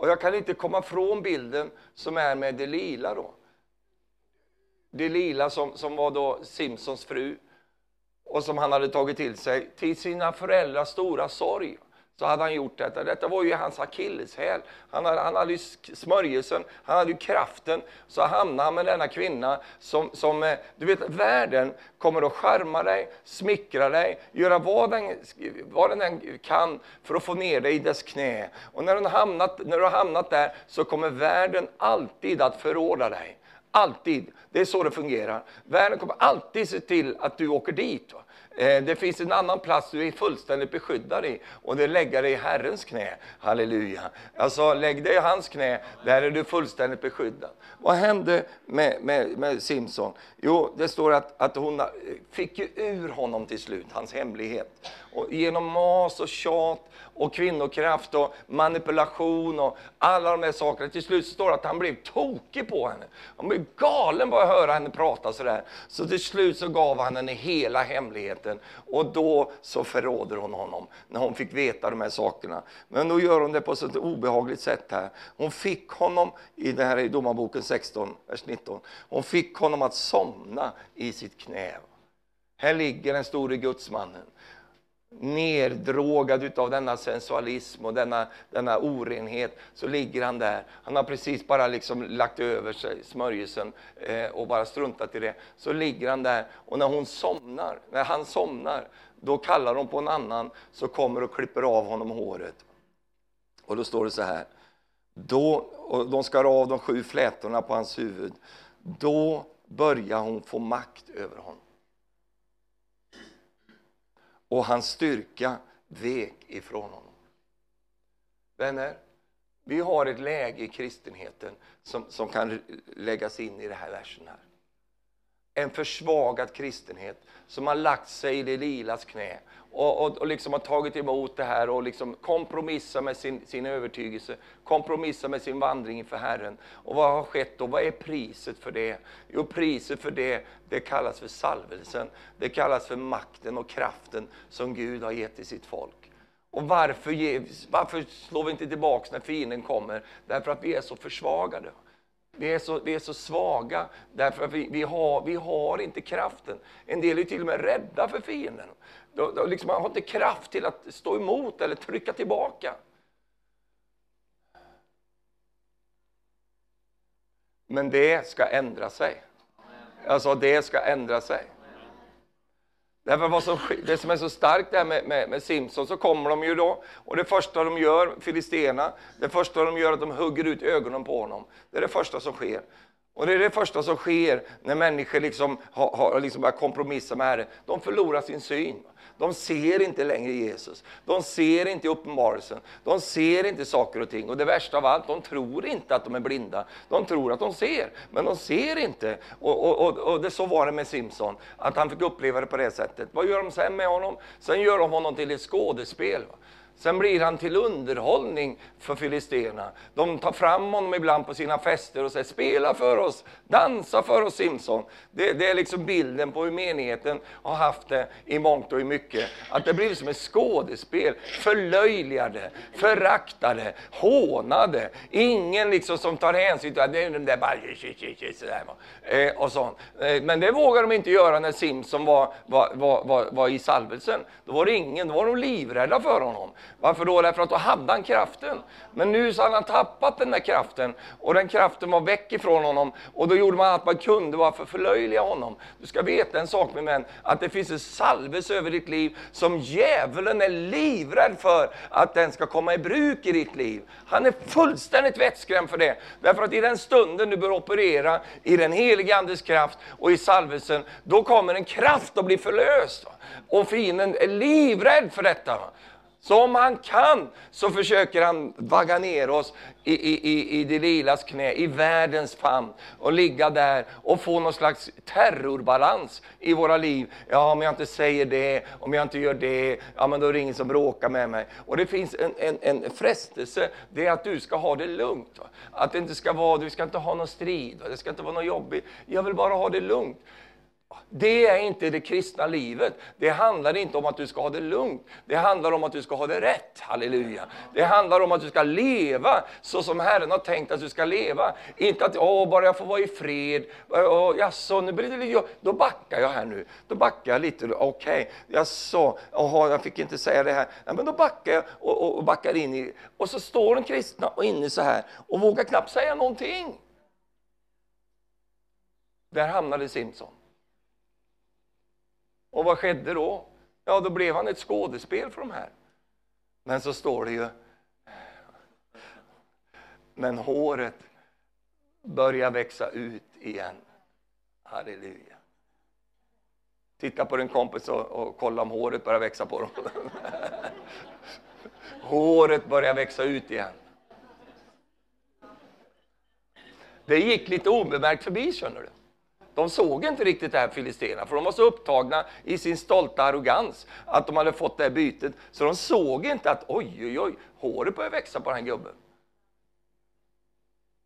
Och jag kan inte komma från bilden som är med Delila då. Delila som, som var då Simpsons fru och som han hade tagit till sig till sina föräldrars stora sorg så hade han gjort detta. Detta var ju hans akilleshäl. Han hade, han hade ju smörjelsen, han hade ju kraften. Så hamnade han med denna kvinna som, som eh, du vet, världen kommer att skärma dig, smickra dig, göra vad den, vad den kan för att få ner dig i dess knä. Och när, den hamnat, när du har hamnat där så kommer världen alltid att förråda dig. Alltid. Det är så det fungerar. Världen kommer alltid se till att du åker dit. Va? Eh, det finns en annan plats du är fullständigt beskyddad i och det är lägga dig i Herrens knä. Halleluja. Alltså lägg dig i hans knä, där är du fullständigt beskyddad. Vad hände med, med, med Simson? Jo, det står att, att hon fick ju ur honom till slut, hans hemlighet. Och genom mas och tjat och kvinnokraft och manipulation och alla de här sakerna. Till slut står det att han blev tokig på henne. Han blev galen bara att höra henne prata sådär. Så till slut så gav han henne hela hemligheten och då så förråder hon honom när hon fick veta de här sakerna. Men då gör hon det på ett obehagligt sätt här. Hon fick honom, i det här i Domarboken 16, vers 19, hon fick honom att somna i sitt knä. Här ligger den store gudsmannen neddrogad av denna sensualism och denna, denna orenhet, så ligger han där. Han har precis bara liksom lagt över sig smörjelsen eh, och bara struntat i det. Så ligger han där och när hon somnar, när han somnar, då kallar hon på en annan så kommer och klipper av honom håret. Och då står det så här. Då, och de skar av de sju flätorna på hans huvud. Då börjar hon få makt över honom och hans styrka vek ifrån honom. Vänner, vi har ett läge i kristenheten som, som kan läggas in i den här versen här. En försvagad kristenhet som har lagt sig i det lilas knä och, och, och liksom har tagit emot det här och liksom kompromissar med sin, sin övertygelse, kompromissar med sin vandring inför Herren. Och vad har skett då? Vad är priset för det? Jo, priset för det, det kallas för salvelsen. Det kallas för makten och kraften som Gud har gett till sitt folk. Och varför, ge, varför slår vi inte tillbaka när fienden kommer? Därför att vi är så försvagade. Vi är så, vi är så svaga därför att vi, vi, har, vi har inte kraften. En del är till och med rädda för fienden. Då, då liksom man har inte kraft till att stå emot eller trycka tillbaka. Men det ska ändra sig. Alltså det ska ändra sig. Därför vad som, det som är så starkt där med, med, med Simson, så kommer de ju då, och det första de gör, filisterna, det första de gör är att de hugger ut ögonen på honom. Det är det första som sker. Och det är det första som sker när människor liksom har, har liksom börjat kompromissa med Herren. De förlorar sin syn. De ser inte längre Jesus. De ser inte uppenbarelsen. De ser inte saker och ting. Och det värsta av allt, de tror inte att de är blinda. De tror att de ser, men de ser inte. Och, och, och, och det, så var det med Simson, att han fick uppleva det på det sättet. Vad gör de sen med honom? Sen gör de honom till ett skådespel. Va? Sen blir han till underhållning för filisterna. De tar fram honom ibland på sina fester och säger spela för oss, dansa för oss Simson. Det, det, är liksom bilden på hur menigheten har haft det i mångt och i mycket. Att det blir som ett skådespel, förlöjligade, föraktade, hånade. Ingen liksom som tar hänsyn till att det är den där bara sådär. Eh, och sånt. Eh, men det vågar de inte göra när Simson var, var, var, var, var i salvelsen. Då var det ingen, då var de livrädda för honom. Varför då? Därför att då hade han kraften. Men nu så hade han tappat den där kraften och den kraften var väck ifrån honom och då gjorde man allt man kunde för att förlöjliga honom. Du ska veta en sak min vän, att det finns en salvelse över ditt liv som djävulen är livrädd för att den ska komma i bruk i ditt liv. Han är fullständigt vettskrämd för det. Därför att i den stunden du bör operera i den helige Andes kraft och i salvelsen, då kommer en kraft att bli förlöst. Och fienden är livrädd för detta. Så om han kan så försöker han vagga ner oss i, i, i det lilas knä, i världens famn och ligga där och få någon slags terrorbalans i våra liv. Ja, om jag inte säger det, om jag inte gör det, ja men då är det ingen som bråkar med mig. Och det finns en, en, en frestelse, det är att du ska ha det lugnt. Va? Att det inte ska vara, du ska inte ha någon strid, va? det ska inte vara något jobbigt. Jag vill bara ha det lugnt. Det är inte det kristna livet. Det handlar inte om att du ska ha det lugnt. Det handlar om att du ska ha det rätt. Halleluja. Det handlar om att du ska leva så som Herren har tänkt att du ska leva. Inte att, åh, bara jag får vara i fred. Åh, jaså, nu blir det lite, då backar jag här nu. Då backar jag lite. Okej, okay. jaså, jaha, jag fick inte säga det här. Ja, men då backar jag och, och, och backar in i, och så står den kristna och inne så här och vågar knappt säga någonting. Där hamnade Simson. Och vad skedde då? Ja, då blev han ett skådespel för de här. Men så står det ju, men håret börjar växa ut igen. Halleluja. Titta på din kompis och, och kolla om håret börjar växa på dem. håret börjar växa ut igen. Det gick lite obemärkt förbi, känner du. De såg inte riktigt det här filisterna, för de var så upptagna i sin stolta arrogans att de hade fått det här bytet, så de såg inte att oj, oj, oj, håret börjar växa på den här gubben.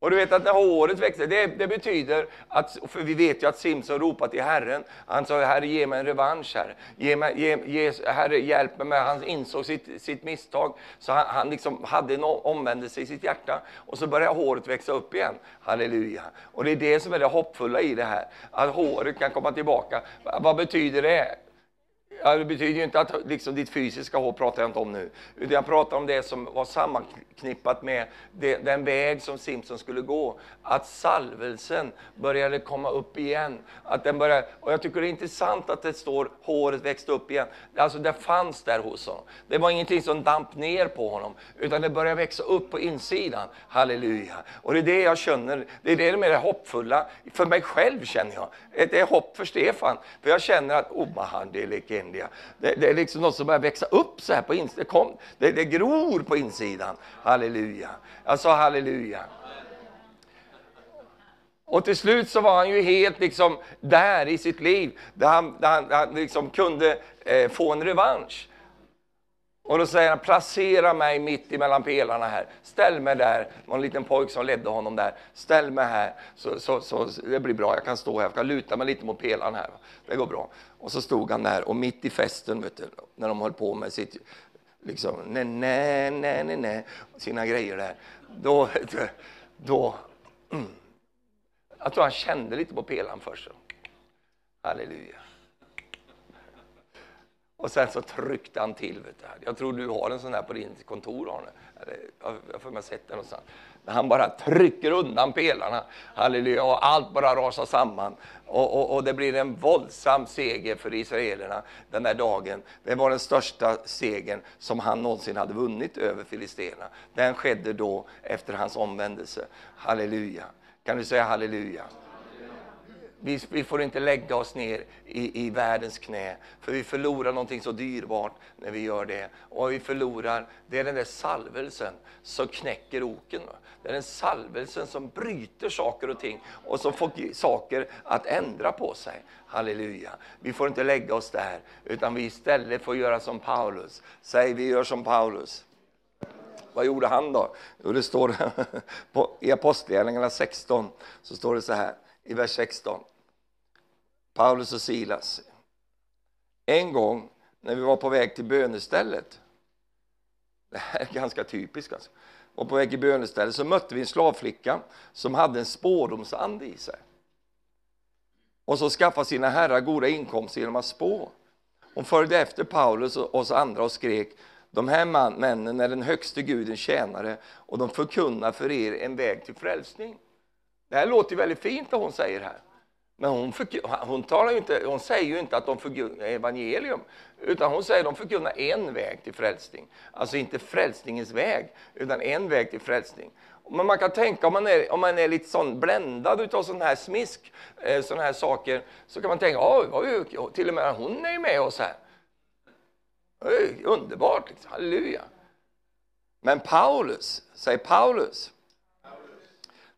Och du vet att när håret växer, det, det, betyder att, för vi vet ju att Simson ropade till Herren. Han sa, Herre ge mig en revansch här. Ge mig, ge, ge, herre hjälp mig. Han insåg sitt, sitt misstag. Så han, han liksom hade en omvändelse i sitt hjärta. Och så började håret växa upp igen. Halleluja. Och det är det som är det hoppfulla i det här. Att håret kan komma tillbaka. Vad betyder det? Det betyder ju inte att liksom, ditt fysiska hår pratar jag inte om nu. Utan jag pratar om det som var sammanknippat med det, den väg som Simpson skulle gå. Att salvelsen började komma upp igen. Att den började, och jag tycker det är intressant att det står håret växte upp igen. Alltså det fanns där hos honom. Det var ingenting som damp ner på honom. Utan det började växa upp på insidan. Halleluja. Och det är det jag känner, det är det som är det hoppfulla. För mig själv känner jag. Det är hopp för Stefan. För jag känner att, oh, det är eländiga. Det, det, är liksom något som börjar växa upp så här på insidan. Det, det gror på insidan. Halleluja. Jag sa halleluja. Och till slut så var han ju helt liksom där i sitt liv, där han, där han, där han liksom kunde eh, få en revansch. Och då säger han, placera mig mitt emellan pelarna här. Ställ mig där. Det var en liten pojk som ledde honom där. Ställ mig här, så, så, så det blir bra. Jag kan stå här, jag kan luta mig lite mot pelarna här. Det går bra. Och så stod han där och mitt i festen, vet du, när de höll på med sitt, liksom, nej, nej, nej, nej, nej, sina grejer där. Då, då, mm. jag tror han kände lite på pelaren först. Halleluja. Och sen så tryckte han till. Vet du. Jag tror du har en sån här på din kontor, Arne. Jag får mig sett den någonstans. Men han bara trycker undan pelarna. Halleluja. Och allt bara rasar samman. Och, och, och, det blir en våldsam seger för israelerna den där dagen. Det var den största segern som han någonsin hade vunnit över filisterna. Den skedde då efter hans omvändelse. Halleluja. Kan du säga halleluja? Vi, vi, får inte lägga oss ner i, i världens knä, för vi förlorar någonting så dyrbart när vi gör det. Och vi förlorar, det är den där salvelsen som knäcker oken. Det är den salvelsen som bryter saker och ting och som får saker att ändra på sig. Halleluja. Vi får inte lägga oss där, utan vi istället får göra som Paulus. Säg, vi gör som Paulus. Vad gjorde han då? Jo, det står i Apostlagärningarna 16, så står det så här i vers 16. Paulus och Silas. En gång när vi var på väg till bönestället, det här är ganska typiskt alltså, och på väg till bönestället så mötte vi en slavflicka som hade en spårdomsande i sig. Och så skaffade sina herrar goda inkomster genom att spå. Hon följde efter Paulus och oss andra och skrek de här männen är den högste gudens tjänare och de förkunnar för er en väg till frälsning. Det här låter väldigt fint vad hon säger här. Men hon, hon, talar inte, hon säger ju inte att de förkunnar evangelium, utan hon säger att de förkunnar en väg till frälsning. Alltså inte frälsningens väg, utan en väg till frälsning. Men man kan tänka, om man är, om man är lite sån bländad av sån här smisk, eh, såna här saker, så kan man tänka, att till och med hon är ju med oss här. Underbart, liksom. halleluja. Men Paulus, säger Paulus,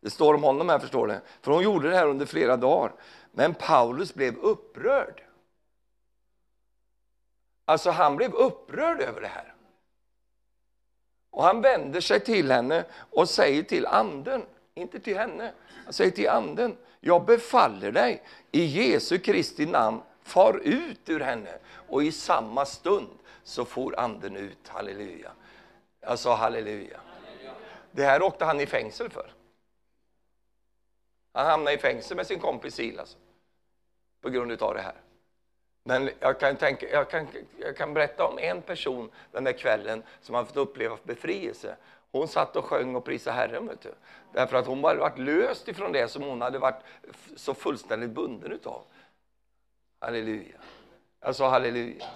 det står om honom här, förstår du. För hon gjorde det här under flera dagar. Men Paulus blev upprörd. Alltså, han blev upprörd över det här. Och han vänder sig till henne och säger till anden. inte till henne. Han säger till anden, jag befaller dig i Jesu Kristi namn, far ut ur henne. Och i samma stund så for anden ut, halleluja. Jag sa halleluja. Det här åkte han i fängsel för. Han hamnade i fängelse med sin kompis Silas på grund av det här. Men jag kan, tänka, jag, kan, jag kan berätta om en person den där kvällen som har fått uppleva befrielse. Hon satt och sjöng och prisade Herren. Vet du. Därför att hon hade varit löst ifrån det som hon hade varit så fullständigt bunden utav. Halleluja. Jag sa halleluja.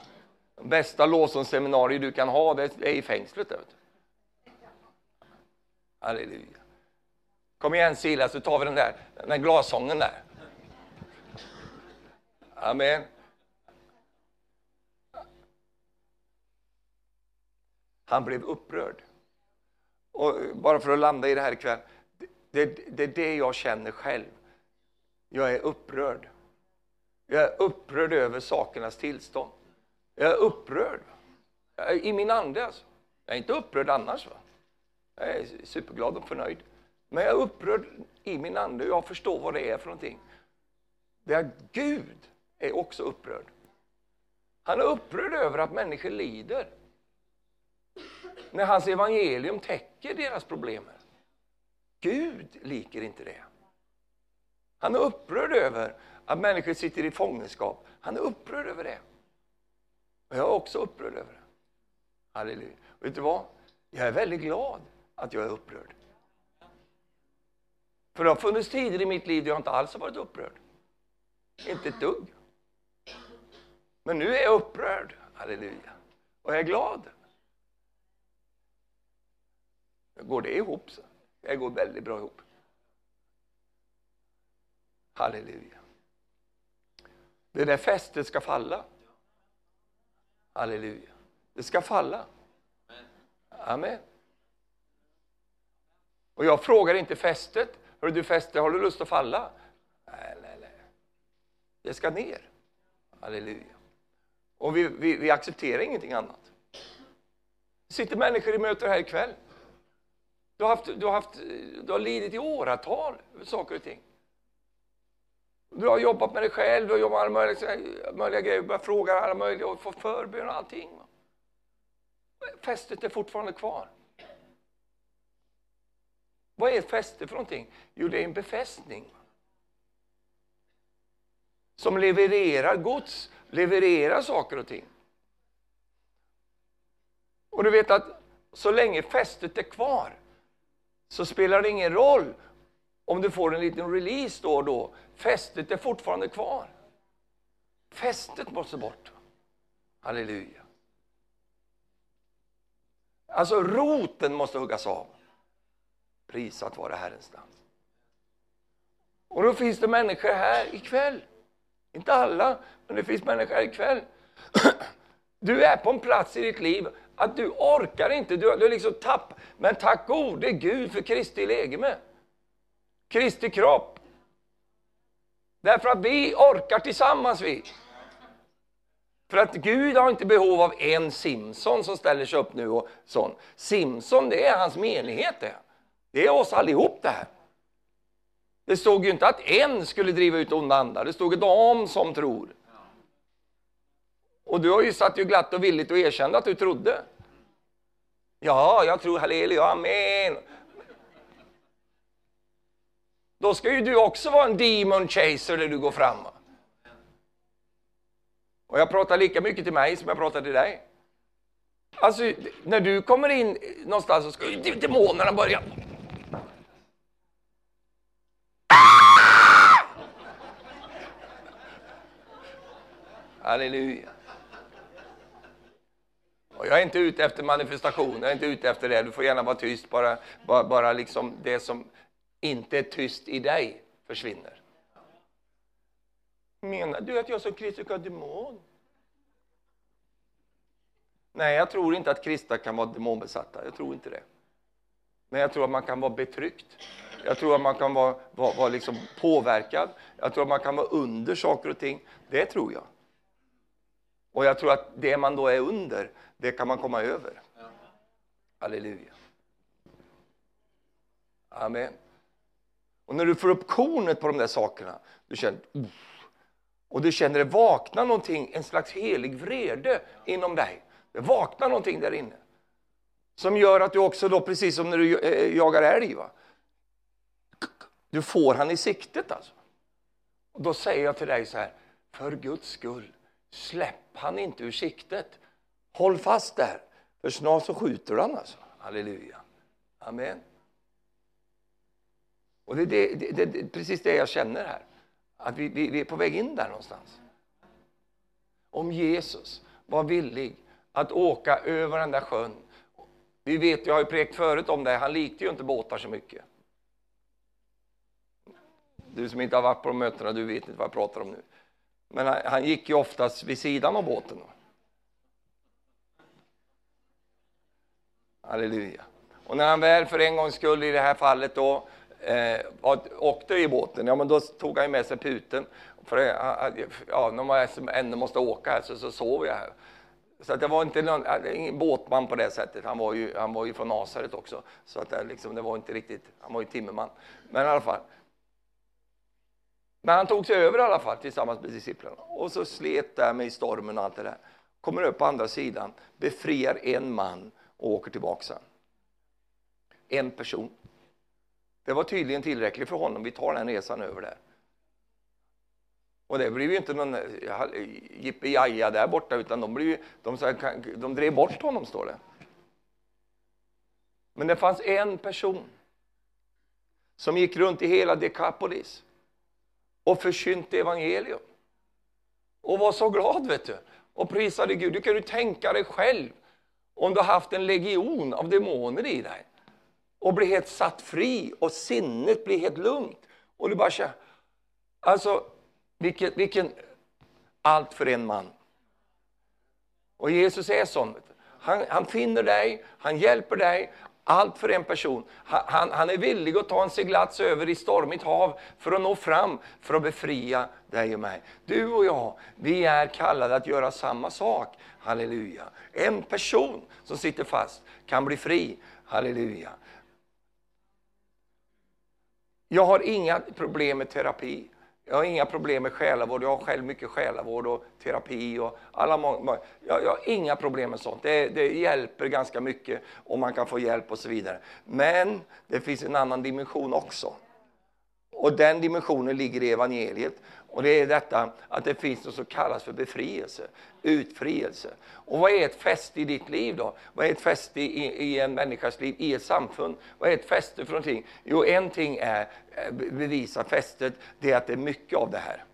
Bästa lovsångsseminarier du kan ha det är i fängslet. Vet du. Halleluja. Kom igen Silas, så tar vi den där, den där glasången där. Amen. Han blev upprörd. Och bara för att landa i det här ikväll. Det, det, det är det jag känner själv. Jag är upprörd. Jag är upprörd över sakernas tillstånd. Jag är upprörd. Jag är I min ande alltså. Jag är inte upprörd annars. Va? Jag är superglad och förnöjd. Men jag är upprörd i min ande och jag förstår vad det är för någonting. Det är Gud är också upprörd. Han är upprörd över att människor lider. När hans evangelium täcker deras problem. Gud liker inte det. Han är upprörd över att människor sitter i fångenskap. Han är upprörd över det. Och jag är också upprörd över det. Halleluja. Vet du vad? Jag är väldigt glad att jag är upprörd. För det har funnits tider i mitt liv där jag inte alls har varit upprörd. Inte ett dugg. Men nu är jag upprörd, halleluja. Och jag är glad. Går det ihop? så? Det går väldigt bra ihop. Halleluja. Det där fästet ska falla. Halleluja. Det ska falla. Amen. Och jag frågar inte fästet. Hör du fäste, har du lust att falla? Nej, nej, nej. Jag ska ner. Halleluja. Och vi, vi, vi accepterar ingenting annat. Det sitter människor i möter här ikväll. Du har, haft, du, har haft, du har lidit i åratal över saker och ting. Du har jobbat med dig själv, du har jobbat med alla möjliga, möjliga grejer, börjat fråga alla möjliga och fått förbön och allting. Fästet är fortfarande kvar. Vad är ett fäste för någonting? Jo, det är en befästning. Som levererar gods, levererar saker och ting. Och du vet att så länge fästet är kvar så spelar det ingen roll om du får en liten release då och då. Fästet är fortfarande kvar. Fästet måste bort. Halleluja. Alltså roten måste huggas av. Prisat vare Herrens namn. Och då finns det människor här ikväll. Inte alla, men det finns människor här ikväll. Du är på en plats i ditt liv att du orkar inte, du, du liksom tapp. Men tack gode Gud för Kristi legeme. Kristi kropp. Därför att vi orkar tillsammans vi. För att Gud har inte behov av en Simson som ställer sig upp nu och sån. Simson, det är hans menighet det. Det är oss allihop det här. Det stod ju inte att en skulle driva ut onda andar, det stod de som tror. Och du har ju satt ju glatt och villigt och erkände att du trodde. Ja, jag tror halleluja, amen. Då ska ju du också vara en demon chaser när du går fram. Och jag pratar lika mycket till mig som jag pratar till dig. Alltså, när du kommer in någonstans så ska ju demonerna börja Halleluja. Och jag är inte ute efter manifestation, jag är inte ute efter det. Du får gärna vara tyst, bara, bara, bara liksom det som inte är tyst i dig försvinner. Menar du att jag som kristen kan demon? Nej, jag tror inte att kristna kan vara demonbesatta. Jag tror inte det. Men jag tror att man kan vara betryckt. Jag tror att man kan vara, vara, vara liksom påverkad. Jag tror att man kan vara under saker och ting. Det tror jag. Och jag tror att det man då är under, det kan man komma över. Halleluja. Amen. Och när du får upp kornet på de där sakerna, du känner, uh, och du känner det vakna någonting, en slags helig vrede inom dig. Det vaknar någonting där inne. Som gör att du också då, precis som när du eh, jagar älg, va? du får han i siktet alltså. Och då säger jag till dig så här, för Guds skull, släpp han inte ur siktet. Håll fast där, för snart så skjuter han alltså. Halleluja. Amen. Och det är det, det, det, precis det jag känner här, att vi, vi, vi är på väg in där någonstans. Om Jesus var villig att åka över den där sjön. Vi vet, jag har ju prekt förut om det, han likte ju inte båtar så mycket. Du som inte har varit på de mötena, du vet inte vad jag pratar om nu. Men han, han gick ju oftast vid sidan av båten. Halleluja. Och när han väl för en gångs skull i det här fallet då eh, åkte i båten, ja men då tog han med sig puten. För eh, ja, när man ändå måste åka här så, så sov jag här. Så att det var inte någon, eh, ingen båtman på det sättet. Han var ju, han var ju från Nasaret också. Så att det, liksom, det var inte riktigt, han var ju timmerman. Men i alla fall. Men han tog sig över i alla fall tillsammans med disciplerna. Och så slet där med i stormen och allt det där. Kommer upp på andra sidan, befriar en man och åker tillbaka sen. En person. Det var tydligen tillräckligt för honom. Vi tar den resan över där. Och det blev ju inte någon eh, jippi där borta, utan de, blev, de, de drev bort honom, står det. Men det fanns en person som gick runt i hela Dekapolis och förkynte evangelium. Och var så glad, vet du. Och prisade Gud. Du kan ju tänka dig själv om du har haft en legion av demoner i dig och blir helt satt fri och sinnet blir helt lugnt. Och du bara känner, alltså vilken, vilken, allt för en man. Och Jesus är sån. Han, han finner dig, han hjälper dig, allt för en person. Han, han, är villig att ta en seglats över i stormigt hav för att nå fram, för att befria dig och mig. Du och jag, vi är kallade att göra samma sak. Halleluja. En person som sitter fast kan bli fri. Halleluja. Jag har inga problem med terapi. Jag har inga problem med själavård. Jag har själv mycket själavård och terapi. Och alla många, jag, jag har inga problem med sånt. Det, det hjälper ganska mycket om man kan få hjälp och så vidare. Men det finns en annan dimension också. Och den dimensionen ligger i evangeliet. Och det är detta att det finns något som kallas för befrielse, utfrielse. Och vad är ett fäste i ditt liv då? Vad är ett fäste i, i en människas liv, i ett samfund? Vad är ett fäste för någonting? Jo, en ting är eh, bevisa fästet, det är att det är mycket av det här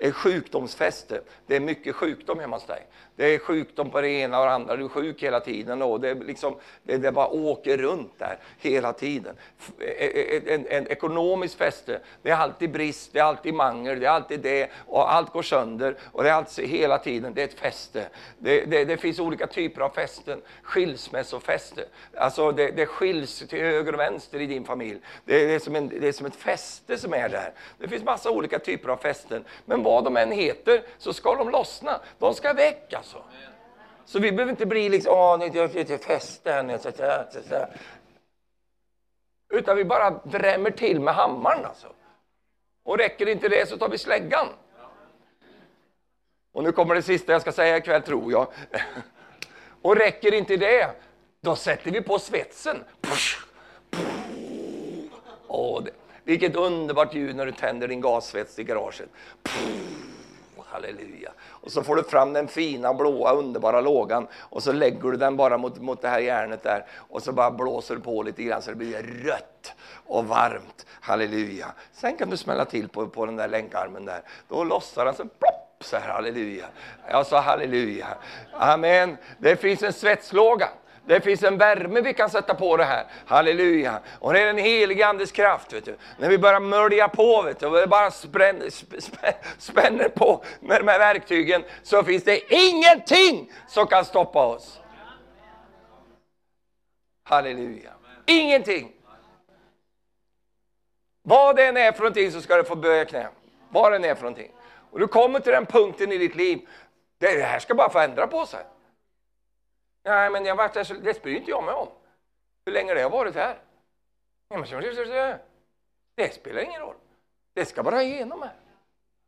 ett sjukdomsfäste. Det är mycket sjukdom hemma hos dig. Det är sjukdom på det ena och det andra. Du är sjuk hela tiden. Och det, är liksom, det, det bara åker runt där hela tiden. E, e, e, en, en ekonomisk fäste, det är alltid brist, det är alltid mangel, det är alltid det. Och allt går sönder. Och det är alltså hela tiden, det är ett fäste. Det, det, det finns olika typer av fästen. Skilsmässofäste. Alltså det, det skiljs till höger och vänster i din familj. Det, det, är som en, det är som ett fäste som är där. Det finns massa olika typer av fästen. Men vad de än heter så ska de lossna. De ska väckas alltså. Så vi behöver inte bli liksom, åh, det är fäste här Utan vi bara drämmer till med hammaren alltså. Och räcker inte det så tar vi släggan. Och nu kommer det sista jag ska säga ikväll, tror jag. Och räcker inte det, då sätter vi på svetsen. Åh, det, vilket underbart ljud när du tänder din gassvets i garaget halleluja. Och så får du fram den fina blåa underbara lågan och så lägger du den bara mot, mot det här järnet där och så bara blåser du på lite grann så det blir rött och varmt. Halleluja. Sen kan du smälla till på, på den där länkarmen där. Då lossar den så plopp så här, halleluja. Jag sa halleluja. Amen. Det finns en svetslåga. Det finns en värme vi kan sätta på det här. Halleluja. Och det är den helige Andes kraft. Vet du. När vi börjar mölja på, vet du, och bara spänner, spänner på med de här verktygen, så finns det ingenting som kan stoppa oss. Halleluja. Ingenting. Vad det än är för någonting så ska du få böja knä. Vad det än är för någonting. Och du kommer till den punkten i ditt liv, det här ska bara få ändra på sig. Nej, men jag varit här så, det bryr inte jag mig om. Hur länge det har varit här. Det Det spelar ingen roll. Det ska bara igenom här.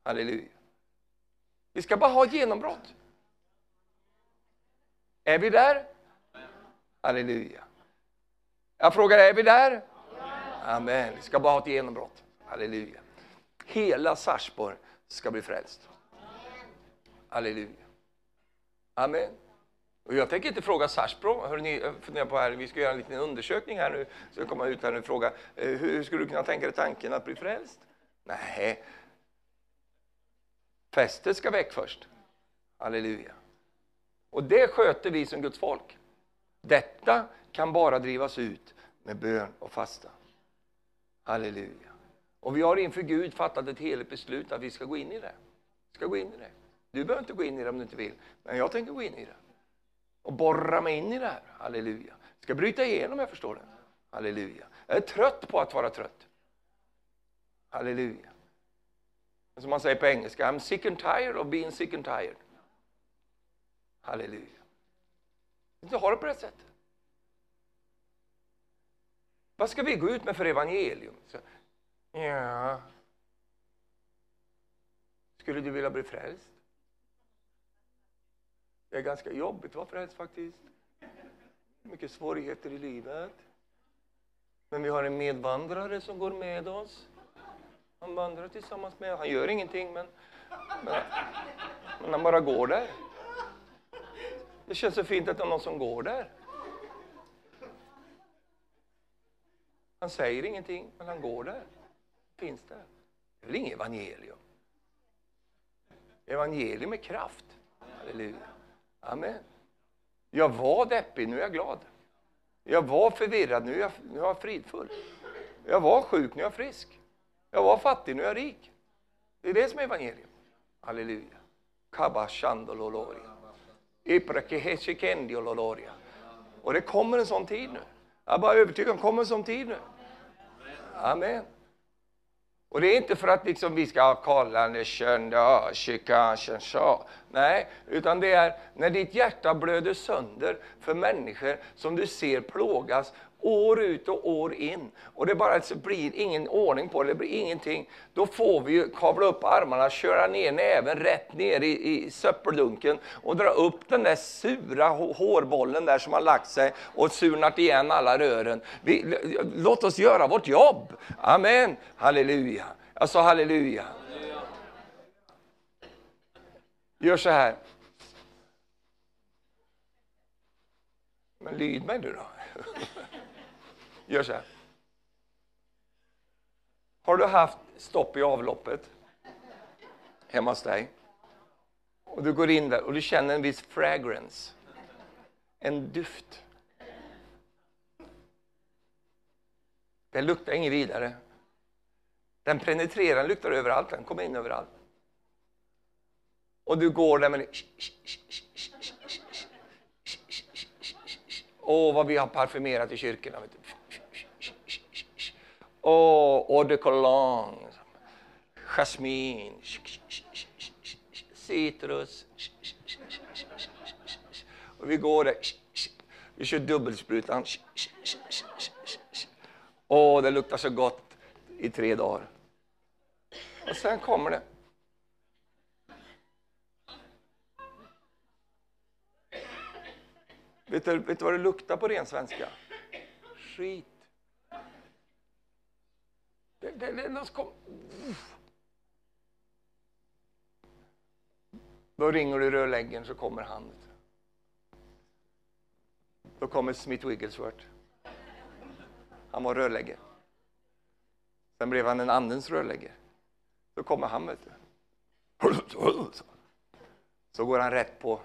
Halleluja. Vi ska bara ha ett genombrott. Är vi där? Halleluja. Jag frågar, är vi där? Amen. Vi ska bara ha ett genombrott. Halleluja. Hela Sarsborg ska bli frälst. Halleluja. Amen. Och jag tänker inte fråga Sarsbro, hörni, fundera på här, vi ska göra en liten undersökning här nu, så jag kommer ut här och fråga, eh, hur skulle du kunna tänka dig tanken att bli frälst? Nej, fästet ska väck först. Halleluja. Och det sköter vi som Guds folk. Detta kan bara drivas ut med bön och fasta. Halleluja. Och vi har inför Gud fattat ett heligt beslut att vi ska gå in i det. Ska gå in i det. Du behöver inte gå in i det om du inte vill, men jag tänker gå in i det. Och borra mig in i det här. Halleluja. Ska bryta igenom, jag förstår det. Halleluja. Jag är trött på att vara trött. Halleluja. Som man säger på engelska, I'm sick and tired of being sick and tired. Halleluja. Inte ha det på det sättet. Vad ska vi gå ut med för evangelium? Så, ja. Skulle du vilja bli frälst? Det är ganska jobbigt att vara frälst faktiskt. Mycket svårigheter i livet. Men vi har en medvandrare som går med oss. Han vandrar tillsammans med oss. Han gör ingenting, men, men, men han bara går där. Det känns så fint att det är någon som går där. Han säger ingenting, men han går där. Finns där. Det är väl inget evangelium? Evangelium är kraft. Halleluja. Amen. Jag var deppig, nu är jag glad. Jag var förvirrad, nu är jag, nu är jag fridfull. Jag var sjuk, nu är jag frisk. Jag var fattig, nu är jag rik. Det är det som är evangelium. Halleluja. Kabashandololoria. Iprakehechikendiololoria. Och det kommer en sån tid nu. Jag är bara övertygad om det kommer en sån tid nu. Amen. Och det är inte för att liksom vi ska kolla när kända. Nej, utan det är när ditt hjärta blöder sönder för människor som du ser plågas år ut och år in. Och det bara alltså blir ingen ordning på det, det blir ingenting. Då får vi ju kavla upp armarna, köra ner näven rätt ner i, i söppeldunken och dra upp den där sura hårbollen där som har lagt sig och surnat igen alla rören. Vi, låt oss göra vårt jobb. Amen. Halleluja. Jag sa halleluja. Gör så här. Men lyd mig nu då. Gör så här. Har du haft stopp i avloppet hemma hos dig? Och du går in där och du känner en viss fragrance. En duft. Den luktar inget vidare. Den penetrerar, den luktar överallt, den kommer in överallt. Och du går där med Åh, oh, vad vi har parfymerat i kyrkorna. Åh, oh, eau de cologne, jasmin, citrus. Och vi går där. Vi kör dubbelsprutan. Åh, oh, det luktar så gott i tre dagar. Och sen kommer det. Vet du, vet du vad det luktar på ren svenska? Skit. Den, det, det, kom... Då ringer du rörläggaren så kommer han. Då kommer Smith Wigglesworth. Han var rörläggare. Sen blev han en andens rörläggare. Då kommer han, vet du. Så går han rätt på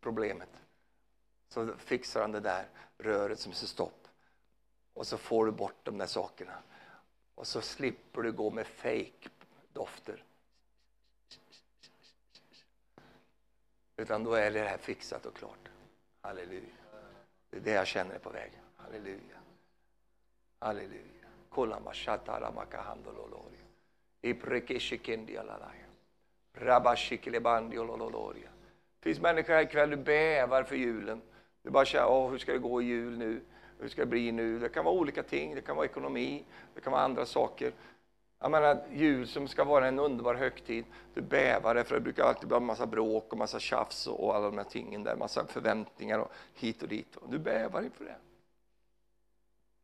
problemet. Så fixar han det där röret som är stopp. Och så får du bort de där sakerna. Och så slipper du gå med fake dofter. Utan då är det här fixat och klart. Halleluja. Det är det jag känner på väg. Halleluja. Halleluja. Kolama shatara makahandololoria. Iprekeshikendialalaya. Rabashiklebandiololoria. Det finns människor här ikväll, du bävar för julen. Du bara känner, åh, hur ska det gå i jul nu? Hur ska det bli nu? Det kan vara olika ting, det kan vara ekonomi, det kan vara andra saker. Jag menar, jul som ska vara en underbar högtid, du bävar för det brukar alltid bli en massa bråk och massa tjafs och alla de här tingen där, massa förväntningar och hit och dit. Du bävar inför det.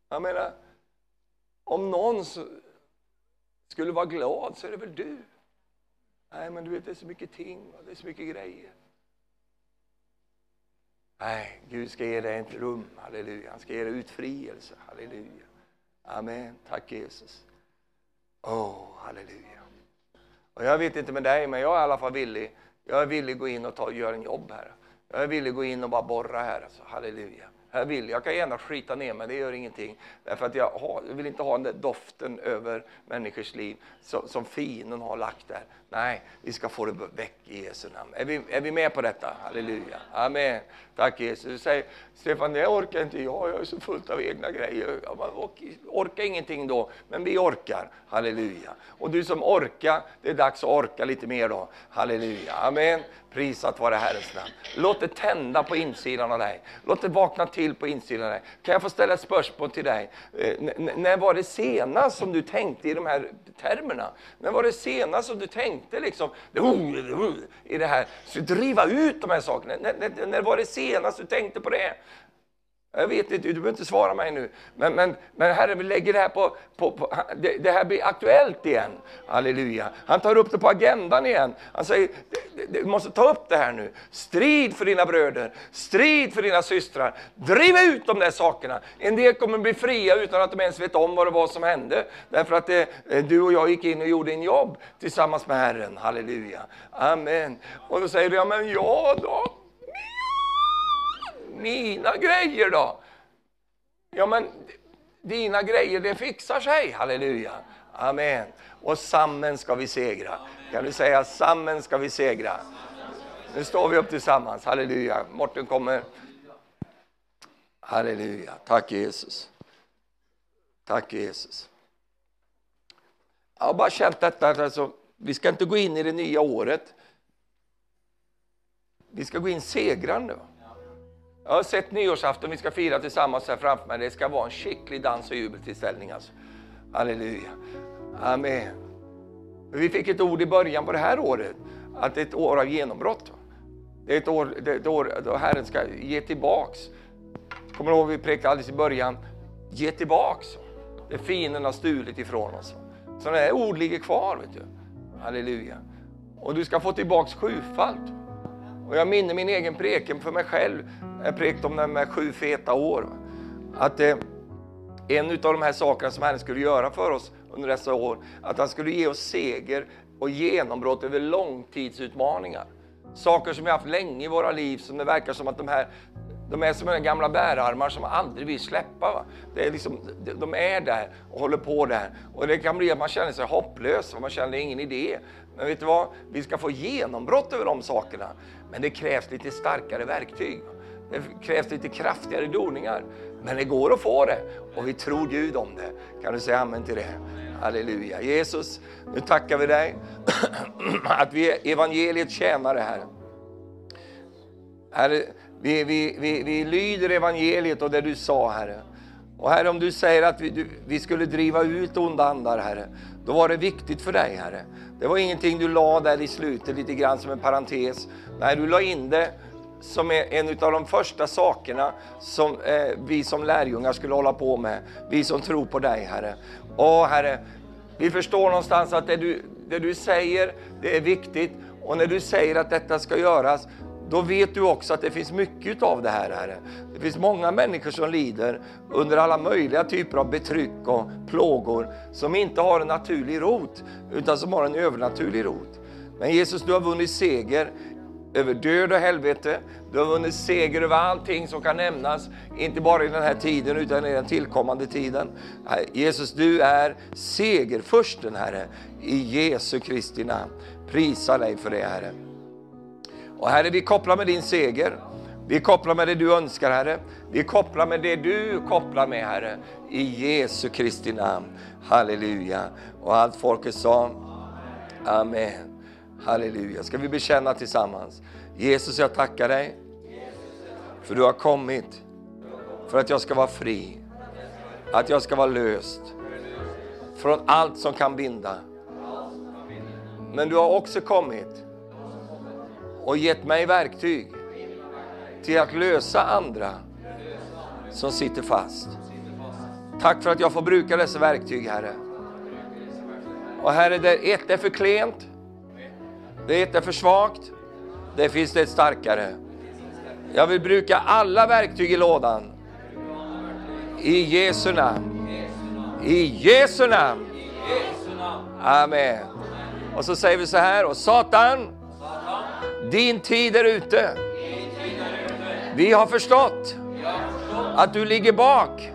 Jag menar, om någon skulle vara glad så är det väl du. Nej, men du vet, det är så mycket ting och det är så mycket grejer. Nej, Gud ska ge dig ett rum, halleluja. Han ska ge dig utfrielse, halleluja. Amen, tack Jesus. Åh, oh, halleluja. Och jag vet inte med dig, men jag är i alla fall villig. Jag är villig att gå in och ta, göra en jobb här. Jag är villig att gå in och bara borra här, alltså, halleluja. Jag vill, jag kan gärna skita ner mig, det gör ingenting. Därför att jag, har, jag vill inte ha den där doften över människors liv som, som fienden har lagt där. Nej, vi ska få det väck i Jesu namn. Är vi, är vi med på detta? Halleluja. Amen. Tack Jesus. Du säger, Stefan, det orkar inte jag, jag är så fullt av egna grejer. Man orkar ingenting då, men vi orkar. Halleluja. Och du som orkar, det är dags att orka lite mer då. Halleluja. Amen. Prisat vare Herrens namn. Låt det tända på insidan av dig. Låt det vakna till på insidan av dig. Kan jag få ställa ett spörsmål till dig? Eh, när var det senast som du tänkte i de här termerna? När var det senast som du tänkte liksom, i det här, så driva ut de här sakerna? N när var det senast du tänkte på det? Jag vet inte, du behöver inte svara mig nu. Men, men, men Herre, vi lägger det här på, på, på det, det, här blir aktuellt igen. Halleluja. Han tar upp det på agendan igen. Han säger, du måste ta upp det här nu. Strid för dina bröder, strid för dina systrar. Driv ut de där sakerna. En del kommer bli fria utan att de ens vet om vad det var som hände. Därför att det, du och jag gick in och gjorde en jobb tillsammans med Herren. Halleluja. Amen. Och då säger du, ja men ja då mina grejer då? Ja, men dina grejer, det fixar sig. Halleluja. Amen. Och sammen ska vi segra. Kan du säga sammen ska vi segra? Nu står vi upp tillsammans. Halleluja. Morten kommer. Halleluja. Tack Jesus. Tack Jesus. Jag har bara känt detta, alltså, vi ska inte gå in i det nya året. Vi ska gå in segrande. Jag har sett nyårsafton, vi ska fira tillsammans här framför mig. Det ska vara en skicklig dans och jubeltillställning alltså. Halleluja. Amen. Vi fick ett ord i början på det här året, att det är ett år av genombrott. Det är ett år, det är ett år då Herren ska ge tillbaks. Kommer du ihåg vi prekade alldeles i början? Ge tillbaks det fienden har stulit ifrån oss. Sådana här ord ligger kvar. Vet du. Halleluja. Och du ska få tillbaks sjufalt. Och jag minner min egen preken för mig själv jag prekade om det med sju feta år. Att eh, en av de här sakerna som Herren skulle göra för oss under dessa år, att han skulle ge oss seger och genombrott över långtidsutmaningar. Saker som vi haft länge i våra liv, som det verkar som att de här de är som gamla bärarmar som aldrig vill släppa. Va? Det är liksom, de är där och håller på där. Och det kan bli att man känner sig hopplös, och man känner ingen idé. Men vet du vad? Vi ska få genombrott över de sakerna. Men det krävs lite starkare verktyg. Det krävs lite kraftigare doningar. Men det går att få det och vi tror Gud om det. Kan du säga amen till det? Halleluja. Jesus, nu tackar vi dig att vi är evangeliets tjänare, Herre. Herre, vi, vi, vi, vi lyder evangeliet och det du sa, Herre. Och Herre, om du säger att vi, du, vi skulle driva ut onda andar, Herre, då var det viktigt för dig, Herre. Det var ingenting du la där i slutet, lite grann som en parentes. Nej, du la in det som är en av de första sakerna som eh, vi som lärjungar skulle hålla på med. Vi som tror på dig, Herre. Åh, Herre, vi förstår någonstans att det du, det du säger, det är viktigt. Och när du säger att detta ska göras, då vet du också att det finns mycket av det här, Herre. Det finns många människor som lider under alla möjliga typer av betryck och plågor, som inte har en naturlig rot, utan som har en övernaturlig rot. Men Jesus, du har vunnit seger över död och helvete. Du har vunnit seger över allting som kan nämnas, inte bara i den här tiden utan i den tillkommande tiden. Jesus, du är segerfursten, Herre, i Jesu Kristi namn. Prisa dig för det, Herre. Och Herre, vi kopplar med din seger. Vi kopplar med det du önskar, Herre. Vi kopplar med det du kopplar med, Herre. I Jesu Kristi namn. Halleluja. Och allt folket sa Amen. Halleluja. Ska vi bekänna tillsammans? Jesus, jag tackar dig för du har kommit för att jag ska vara fri. Att jag ska vara löst från allt som kan binda. Men du har också kommit och gett mig verktyg till att lösa andra som sitter fast. Tack för att jag får bruka dessa verktyg, Herre. Och Herre, det ett är för klent, det ett är för svagt, det finns det ett starkare. Jag vill bruka alla verktyg i lådan. I Jesu namn. I Jesu namn. Amen. Och så säger vi så här, och Satan, din tid är ute. Vi har förstått att du ligger bak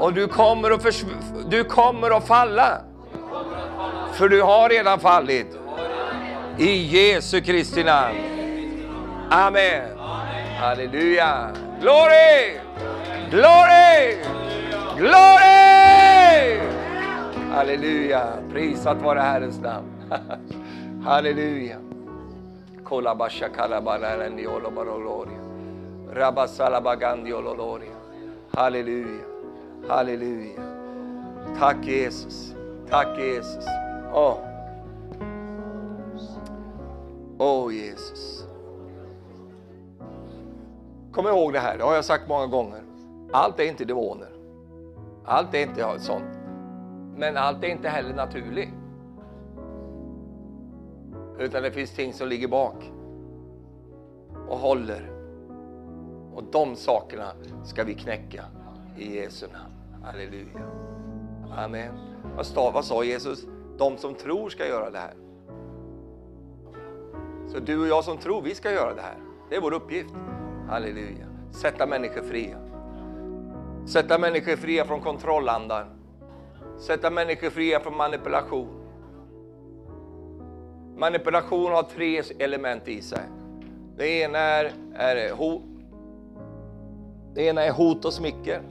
och du kommer att, du kommer att falla. För du har redan fallit. I Jesu Kristi namn. Amen. Halleluja. Glory! Glory! Glory! Halleluja. Prisat vare Herrens namn. Halleluja. Kolabasha kalabarani olobaloria. Rabasalabagandio. Halleluja. Halleluja. Tack Jesus. Tack Jesus. Åh, oh. oh, Jesus. Kom ihåg det här, det har jag sagt många gånger. Allt är inte demoner. Allt är inte sånt. Men allt är inte heller naturligt. Utan det finns ting som ligger bak och håller. Och de sakerna ska vi knäcka i Jesu namn. Halleluja. Amen. Vad sa Jesus? De som tror ska göra det här. Så du och jag som tror, vi ska göra det här. Det är vår uppgift. Halleluja. Sätta människor fria. Sätta människor fria från kontrollandar. Sätta människor fria från manipulation. Manipulation har tre element i sig. Det ena är, är, hot. Det ena är hot och smicker.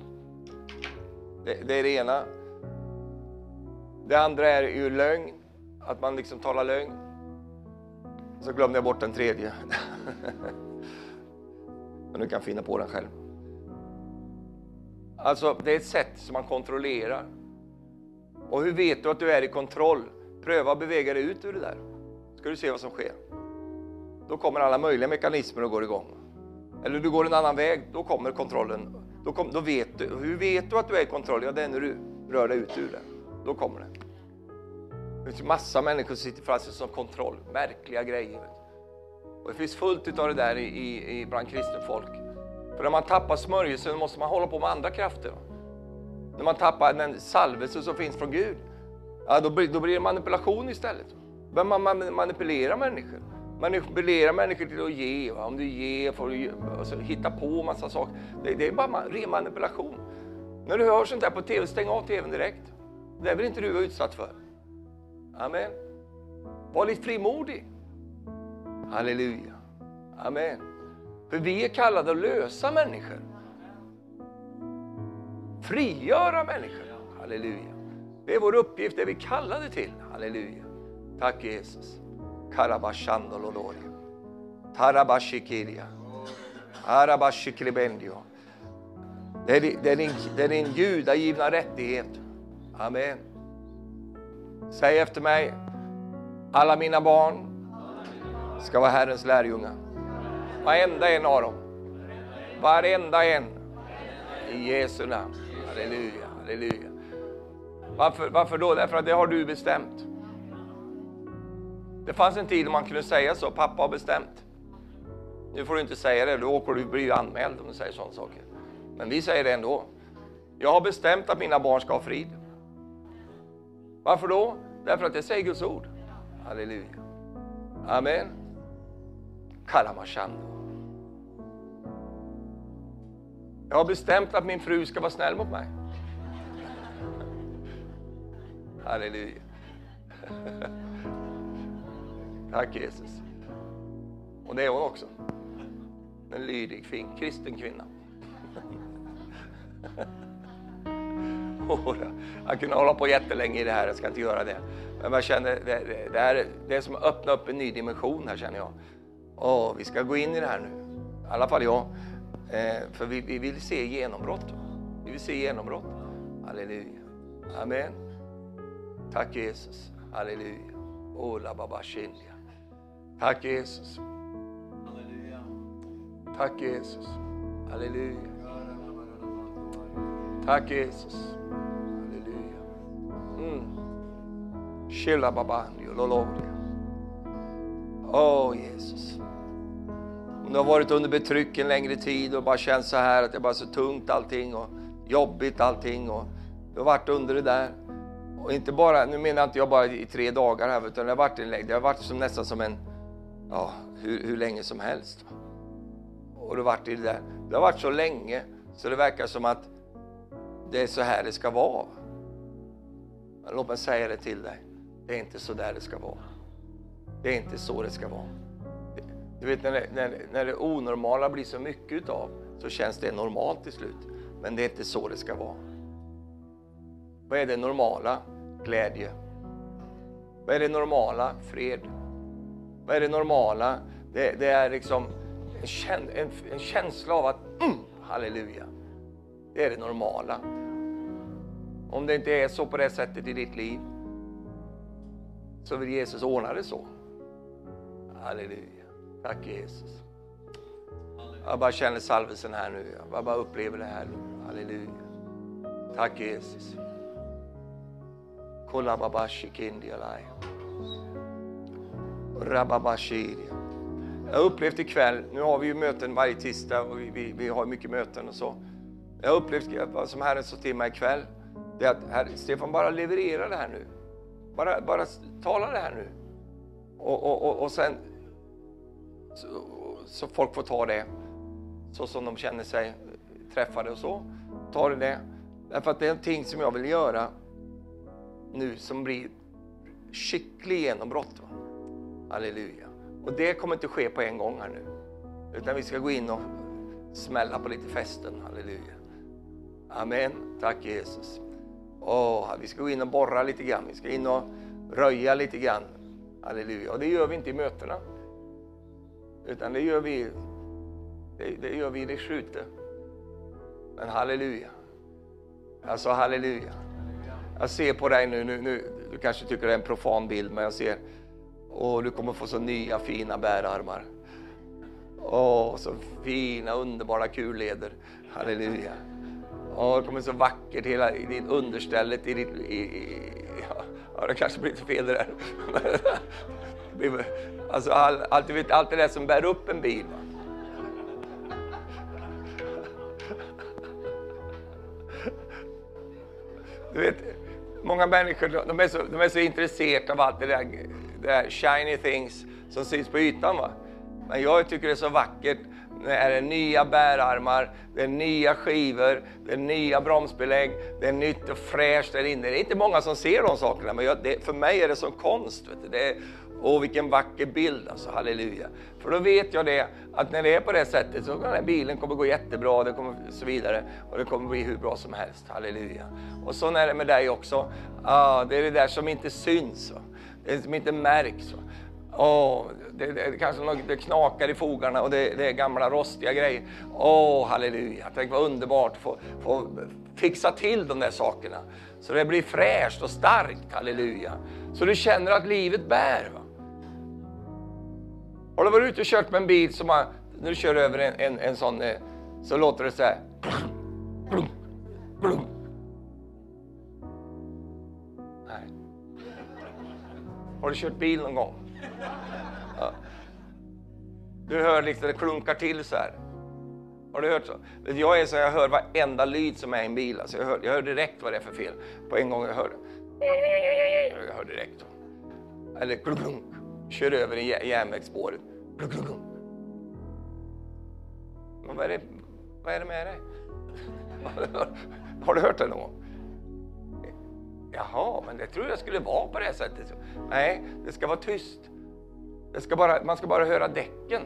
Det, det är det ena. Det andra är ju lögn, att man liksom talar lögn. Så glömde jag bort den tredje. Men du kan finna på den själv. Alltså, det är ett sätt som man kontrollerar. Och hur vet du att du är i kontroll? Pröva att bevega dig ut ur det där. Ska du se vad som sker. Då kommer alla möjliga mekanismer att gå igång. Eller du går en annan väg, då kommer kontrollen. Då, kom, då vet du. Hur vet du att du är i kontroll? Ja, det är när du rör dig ut ur det. Då kommer det. Det finns massa människor som sitter fast som kontroll. Märkliga grejer. Och det finns fullt av det där i, i, bland kristen folk. För när man tappar smörjelsen måste man hålla på med andra krafter. När man tappar den salvelse som finns från Gud, ja, då, blir, då blir det manipulation istället. Då man manipulera människor. Manipulera människor till att ge. Va? Om du ger får du alltså, hitta på massa saker. Det, det är bara ren manipulation. När du hör sånt där på TV, stäng av TVn direkt. Det vill inte du vara utsatt för. Amen. Var lite frimodig. Halleluja. Amen. För vi är kallade att lösa människor. Frigöra människor. Halleluja. Det är vår uppgift, det är vi kallade till. Halleluja. Tack Jesus. Karabashandololoria. Tarabashikiria. Arabashiklibendio. Det, är din, det är din gudagivna rättighet. Amen. Säg efter mig. Alla mina barn ska vara Herrens lärjungar. Varenda en av dem. Varenda en. I Jesu namn. Halleluja, halleluja. Varför, varför då? Därför att det har du bestämt. Det fanns en tid då man kunde säga så, pappa har bestämt. Nu får du inte säga det, då åker du bli anmäld om du säger sådana saker. Men vi säger det ändå. Jag har bestämt att mina barn ska ha frid. Varför då? Därför att det säger Guds ord. Halleluja. Amen. Karamashando. Jag har bestämt att min fru ska vara snäll mot mig. Halleluja. Tack Jesus. Och det är hon också. En lydig, fin, kristen kvinna. Jag kunde hålla på jättelänge i det här, jag ska inte göra det. Men jag känner, det, det, det, är, det är som att öppna upp en ny dimension här känner jag. Åh, vi ska gå in i det här nu. I alla fall jag. Eh, för vi, vi vill se genombrott. Vi vill se genombrott. Halleluja. Amen. Tack Jesus. Halleluja. Ola baba. Tack Jesus. Tack Jesus. Halleluja. Tack Jesus. Halleluja. Mm. Shilla babandio lololia. Åh oh, Jesus. Om du har varit under betryck en längre tid och bara känt så här att det är bara så tungt allting och jobbigt allting och du har varit under det där. Och inte bara, nu menar inte jag bara i tre dagar här utan det har varit, det har varit som, nästan som en, ja, hur, hur länge som helst. Och då vart det där. Det har varit så länge så det verkar som att det är så här det ska vara. Låt mig säga det till dig. Det är inte så där det ska vara. Det är inte så det ska vara. Du vet när det, när, när det onormala blir så mycket utav så känns det normalt till slut. Men det är inte så det ska vara. Vad är det normala? Glädje. Vad är det normala? Fred. Vad är det normala? Det, det är liksom en, käns en, en, känsla av att mm, halleluja. Det är det normala. Om det inte är så på det sättet i ditt liv så vill Jesus ordna det så. Halleluja. Tack Jesus. Jag bara känner salvelsen här nu. Jag bara upplever det här nu. Halleluja. Tack Jesus. Kolla babashi kindialai. Rababashiria. Jag har upplevt ikväll, nu har vi ju möten varje tisdag och vi, vi, vi har mycket möten och så. Jag har upplevt vad som Herren sa till mig ikväll, det är att herr, Stefan bara leverera det här nu. Bara, bara tala det här nu. Och, och, och, och sen så, så, folk får ta det så som de känner sig träffade och så. Ta det. Därför att det är någonting som jag vill göra nu som blir skicklig genombrott. Va? Halleluja. Och det kommer inte ske på en gång här nu. Utan vi ska gå in och smälla på lite festen. Halleluja. Amen. Tack Jesus. Oh, vi ska gå in och borra lite grann. Vi ska in och röja lite grann. Halleluja. Och det gör vi inte i mötena. Utan det gör vi, det, det gör vi i det skjutet. Men halleluja. Jag sa halleluja. Jag ser på dig nu, nu, nu, du kanske tycker det är en profan bild, men jag ser, och du kommer få så nya fina bärarmar. Åh, så fina underbara kulleder. Halleluja. Åh, det kommer så vackert hela i din understället, i ditt, i, i, ja, det kanske blir lite fel det där. Alltså all, allt, vet, allt det där som bär upp en bil. Va? Du vet, många människor de är, så, de är så intresserade av allt det där shiny things som syns på ytan. Va? Men jag tycker det är så vackert det är nya bärarmar, det är nya skivor, det är nya bromsbelägg, det är nytt och fräscht där inne. Det är inte många som ser de sakerna, men jag, det, för mig är det som konst. Vet du. Det är, Åh, vilken vacker bild alltså, halleluja. För då vet jag det, att när det är på det sättet så kommer den här bilen kommer gå jättebra, det kommer så vidare. Och det kommer bli hur bra som helst, halleluja. Och så är det med dig också. Ah, det är det där som inte syns, va? Det som inte märks. Oh, det, det, kanske något, det knakar i fogarna och det, det är gamla rostiga grejer. Åh, oh, halleluja. Tänk vad underbart att få, få fixa till de där sakerna. Så det blir fräscht och starkt, halleluja. Så du känner att livet bär. Va? Har du varit ute och kört med en bil som man, när du kör över en, en, en sån, eh, så låter det så här. Blum, blum. blum. Har du kört bil någon gång? Ja. Du hör liksom det klunkar till så här. Har du hört så? Jag är så jag hör varenda lyd som är i en bil. Alltså jag, hör, jag hör direkt vad det är för fel. På en gång jag hör det. Jag hör direkt. Eller klunk kör över i järnvägsspåret. Men vad är det, vad är det med dig? Har du hört det någon gång? Jaha, men det tror jag skulle vara på det sättet. Nej, det ska vara tyst. Det ska bara, man ska bara höra däcken.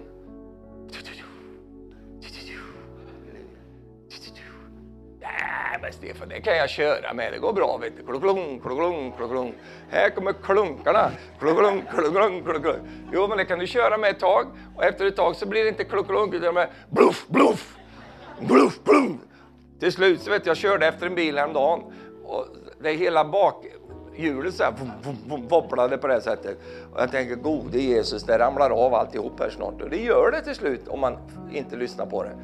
men Stefan, det kan jag köra med, det går bra vet du. Kluklung, kluklung, kluklung. Här kommer klunkarna. Kluklung, kluklung, kluklung. Jo, men det kan du köra med ett tag och efter ett tag så blir det inte kluklung utan med bluff, bluff. Bluff, bluff. Till slut så vet jag, jag körde efter en bil häromdagen och det hela bakhjulet så här wobblade på det sättet. Och jag tänker, gode Jesus, det ramlar av alltihop här snart. Och det gör det till slut om man inte lyssnar på det.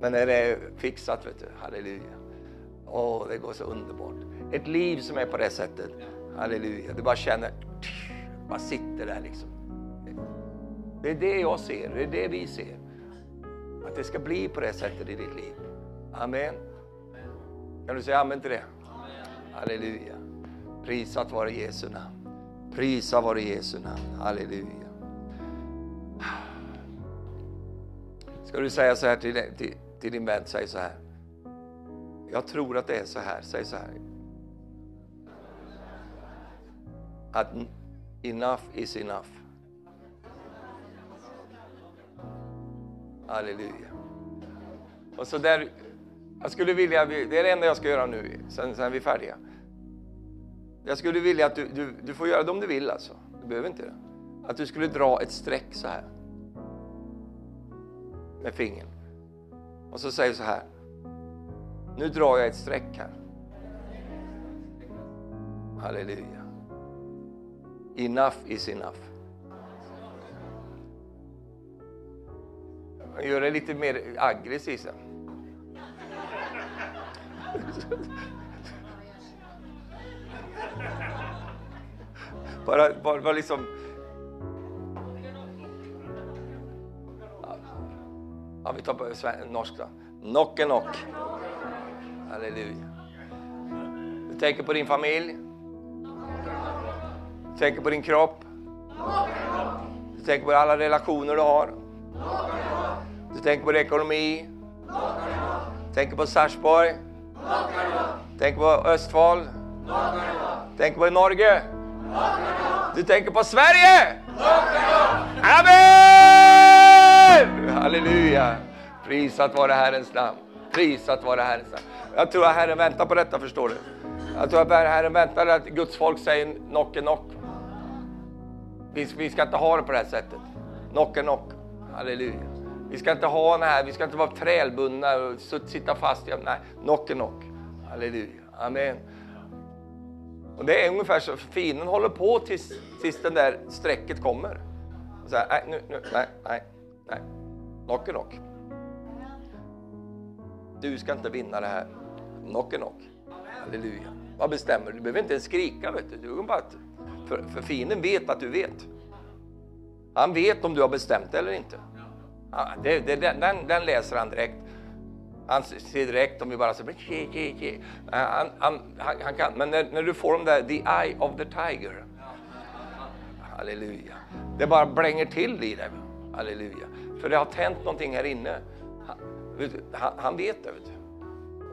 Men när det är fixat, vet du, halleluja. Åh, det går så underbart. Ett liv som är på det sättet, halleluja. Du bara känner, bara sitter där liksom. Det är det jag ser, det är det vi ser. Att det ska bli på det sättet i ditt liv. Amen. Kan du säga amen till det? Halleluja. Prisat vare Jesu namn. Prisa vare Jesu namn. Halleluja. Ska du säga så här till, till, till din vän, säg så här. Jag tror att det är så här, säg så här. Att enough is enough. Halleluja. Och så där, jag skulle vilja, det är det enda jag ska göra nu, sen, sen är vi färdiga. Jag skulle vilja att du, du, du får göra det om du vill alltså, du behöver inte det. Att du skulle dra ett streck så här. Med fingern. Och så säger du så här. Nu drar jag ett streck här. Halleluja. Enough is enough. Gör det lite mer aggressivt sen. Bara, bara, bara liksom... Ja, vi tar på norsk då. Knock and knock. Halleluja. Du tänker på din familj. Du tänker på din kropp. Du tänker på alla relationer du har. Du tänker på din ekonomi. Du tänker på Sarpsborg. Tänker på Östfold. Tänker på Norge. Du tänker på Sverige. Amen! Halleluja. Prisat vare Herrens namn. Prisat vare Herrens namn. Jag tror att Herren väntar på detta, förstår du. Jag tror att Herren väntar att Guds folk säger knock and knock. Vi, vi ska inte ha det på det här sättet. Knock and knock. Halleluja. Vi ska inte ha den här, vi ska inte vara trälbundna och sitta fast i, nej, knock and knock. Halleluja. Amen. Och det är ungefär så, fienden håller på tills, tills den där strecket kommer. Så här, nej, nu, nu, nej, nej, nej. Knock and knock. Du ska inte vinna det här. Knock and knock. Halleluja. Vad bestämmer du? Du behöver inte ens skrika. Vet du. Du bara för, för fienden vet att du vet. Han vet om du har bestämt det eller inte. Det, det, den, den läser han direkt. Han ser direkt om vi bara säger han, han, han, kan, Men när, när, du får dem där, the eye of the tiger. Halleluja. Det bara blänger till i dig. Halleluja. För det har tänt någonting här inne. Han, han vet det.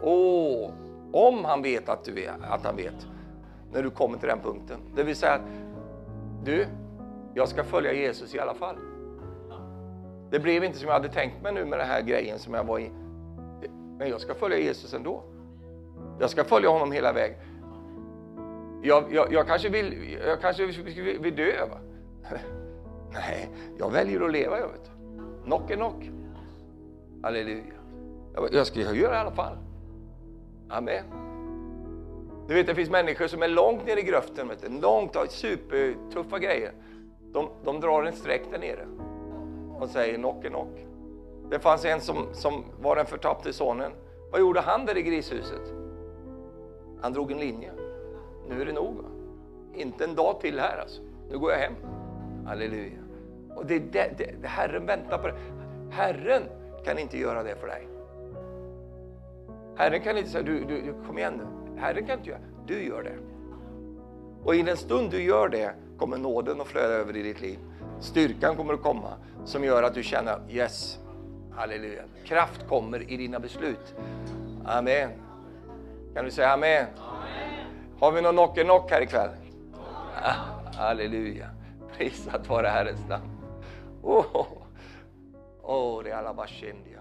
Åh, om han vet att, du vet att han vet. När du kommer till den punkten. Det vill säga, du, jag ska följa Jesus i alla fall. Det blev inte som jag hade tänkt mig nu med den här grejen som jag var i. Men jag ska följa Jesus ändå. Jag ska följa honom hela vägen. Jag, jag, jag kanske vill, jag kanske vill, vill dö. Va? Nej, jag väljer att leva. Jag vet. Knock är knock. Halleluja. Jag ska göra det i alla fall. Amen. Du vet, det finns människor som är långt ner i gröften, vet du, långt, av supertuffa grejer. De, de drar en streck där nere och säger knock knock. Det fanns en som, som var den förtappte sonen. Vad gjorde han där i grishuset? Han drog en linje. Nu är det nog. Va? Inte en dag till här alltså. Nu går jag hem. Halleluja. Och det, det, det, Herren väntar på det. Herren kan inte göra det för dig. Herren kan inte säga, du, du, kom igen nu. Herren kan inte göra Du gör det. Och i den stund du gör det kommer nåden att flöda över i ditt liv. Styrkan kommer att komma som gör att du känner yes, halleluja. Kraft kommer i dina beslut. Amen. Kan du säga amen? amen. Har vi någon knock knock här ikväll? Ah, halleluja. Prisat vare Herrens namn. Åh, oh, oh, det är alla bara kändiga.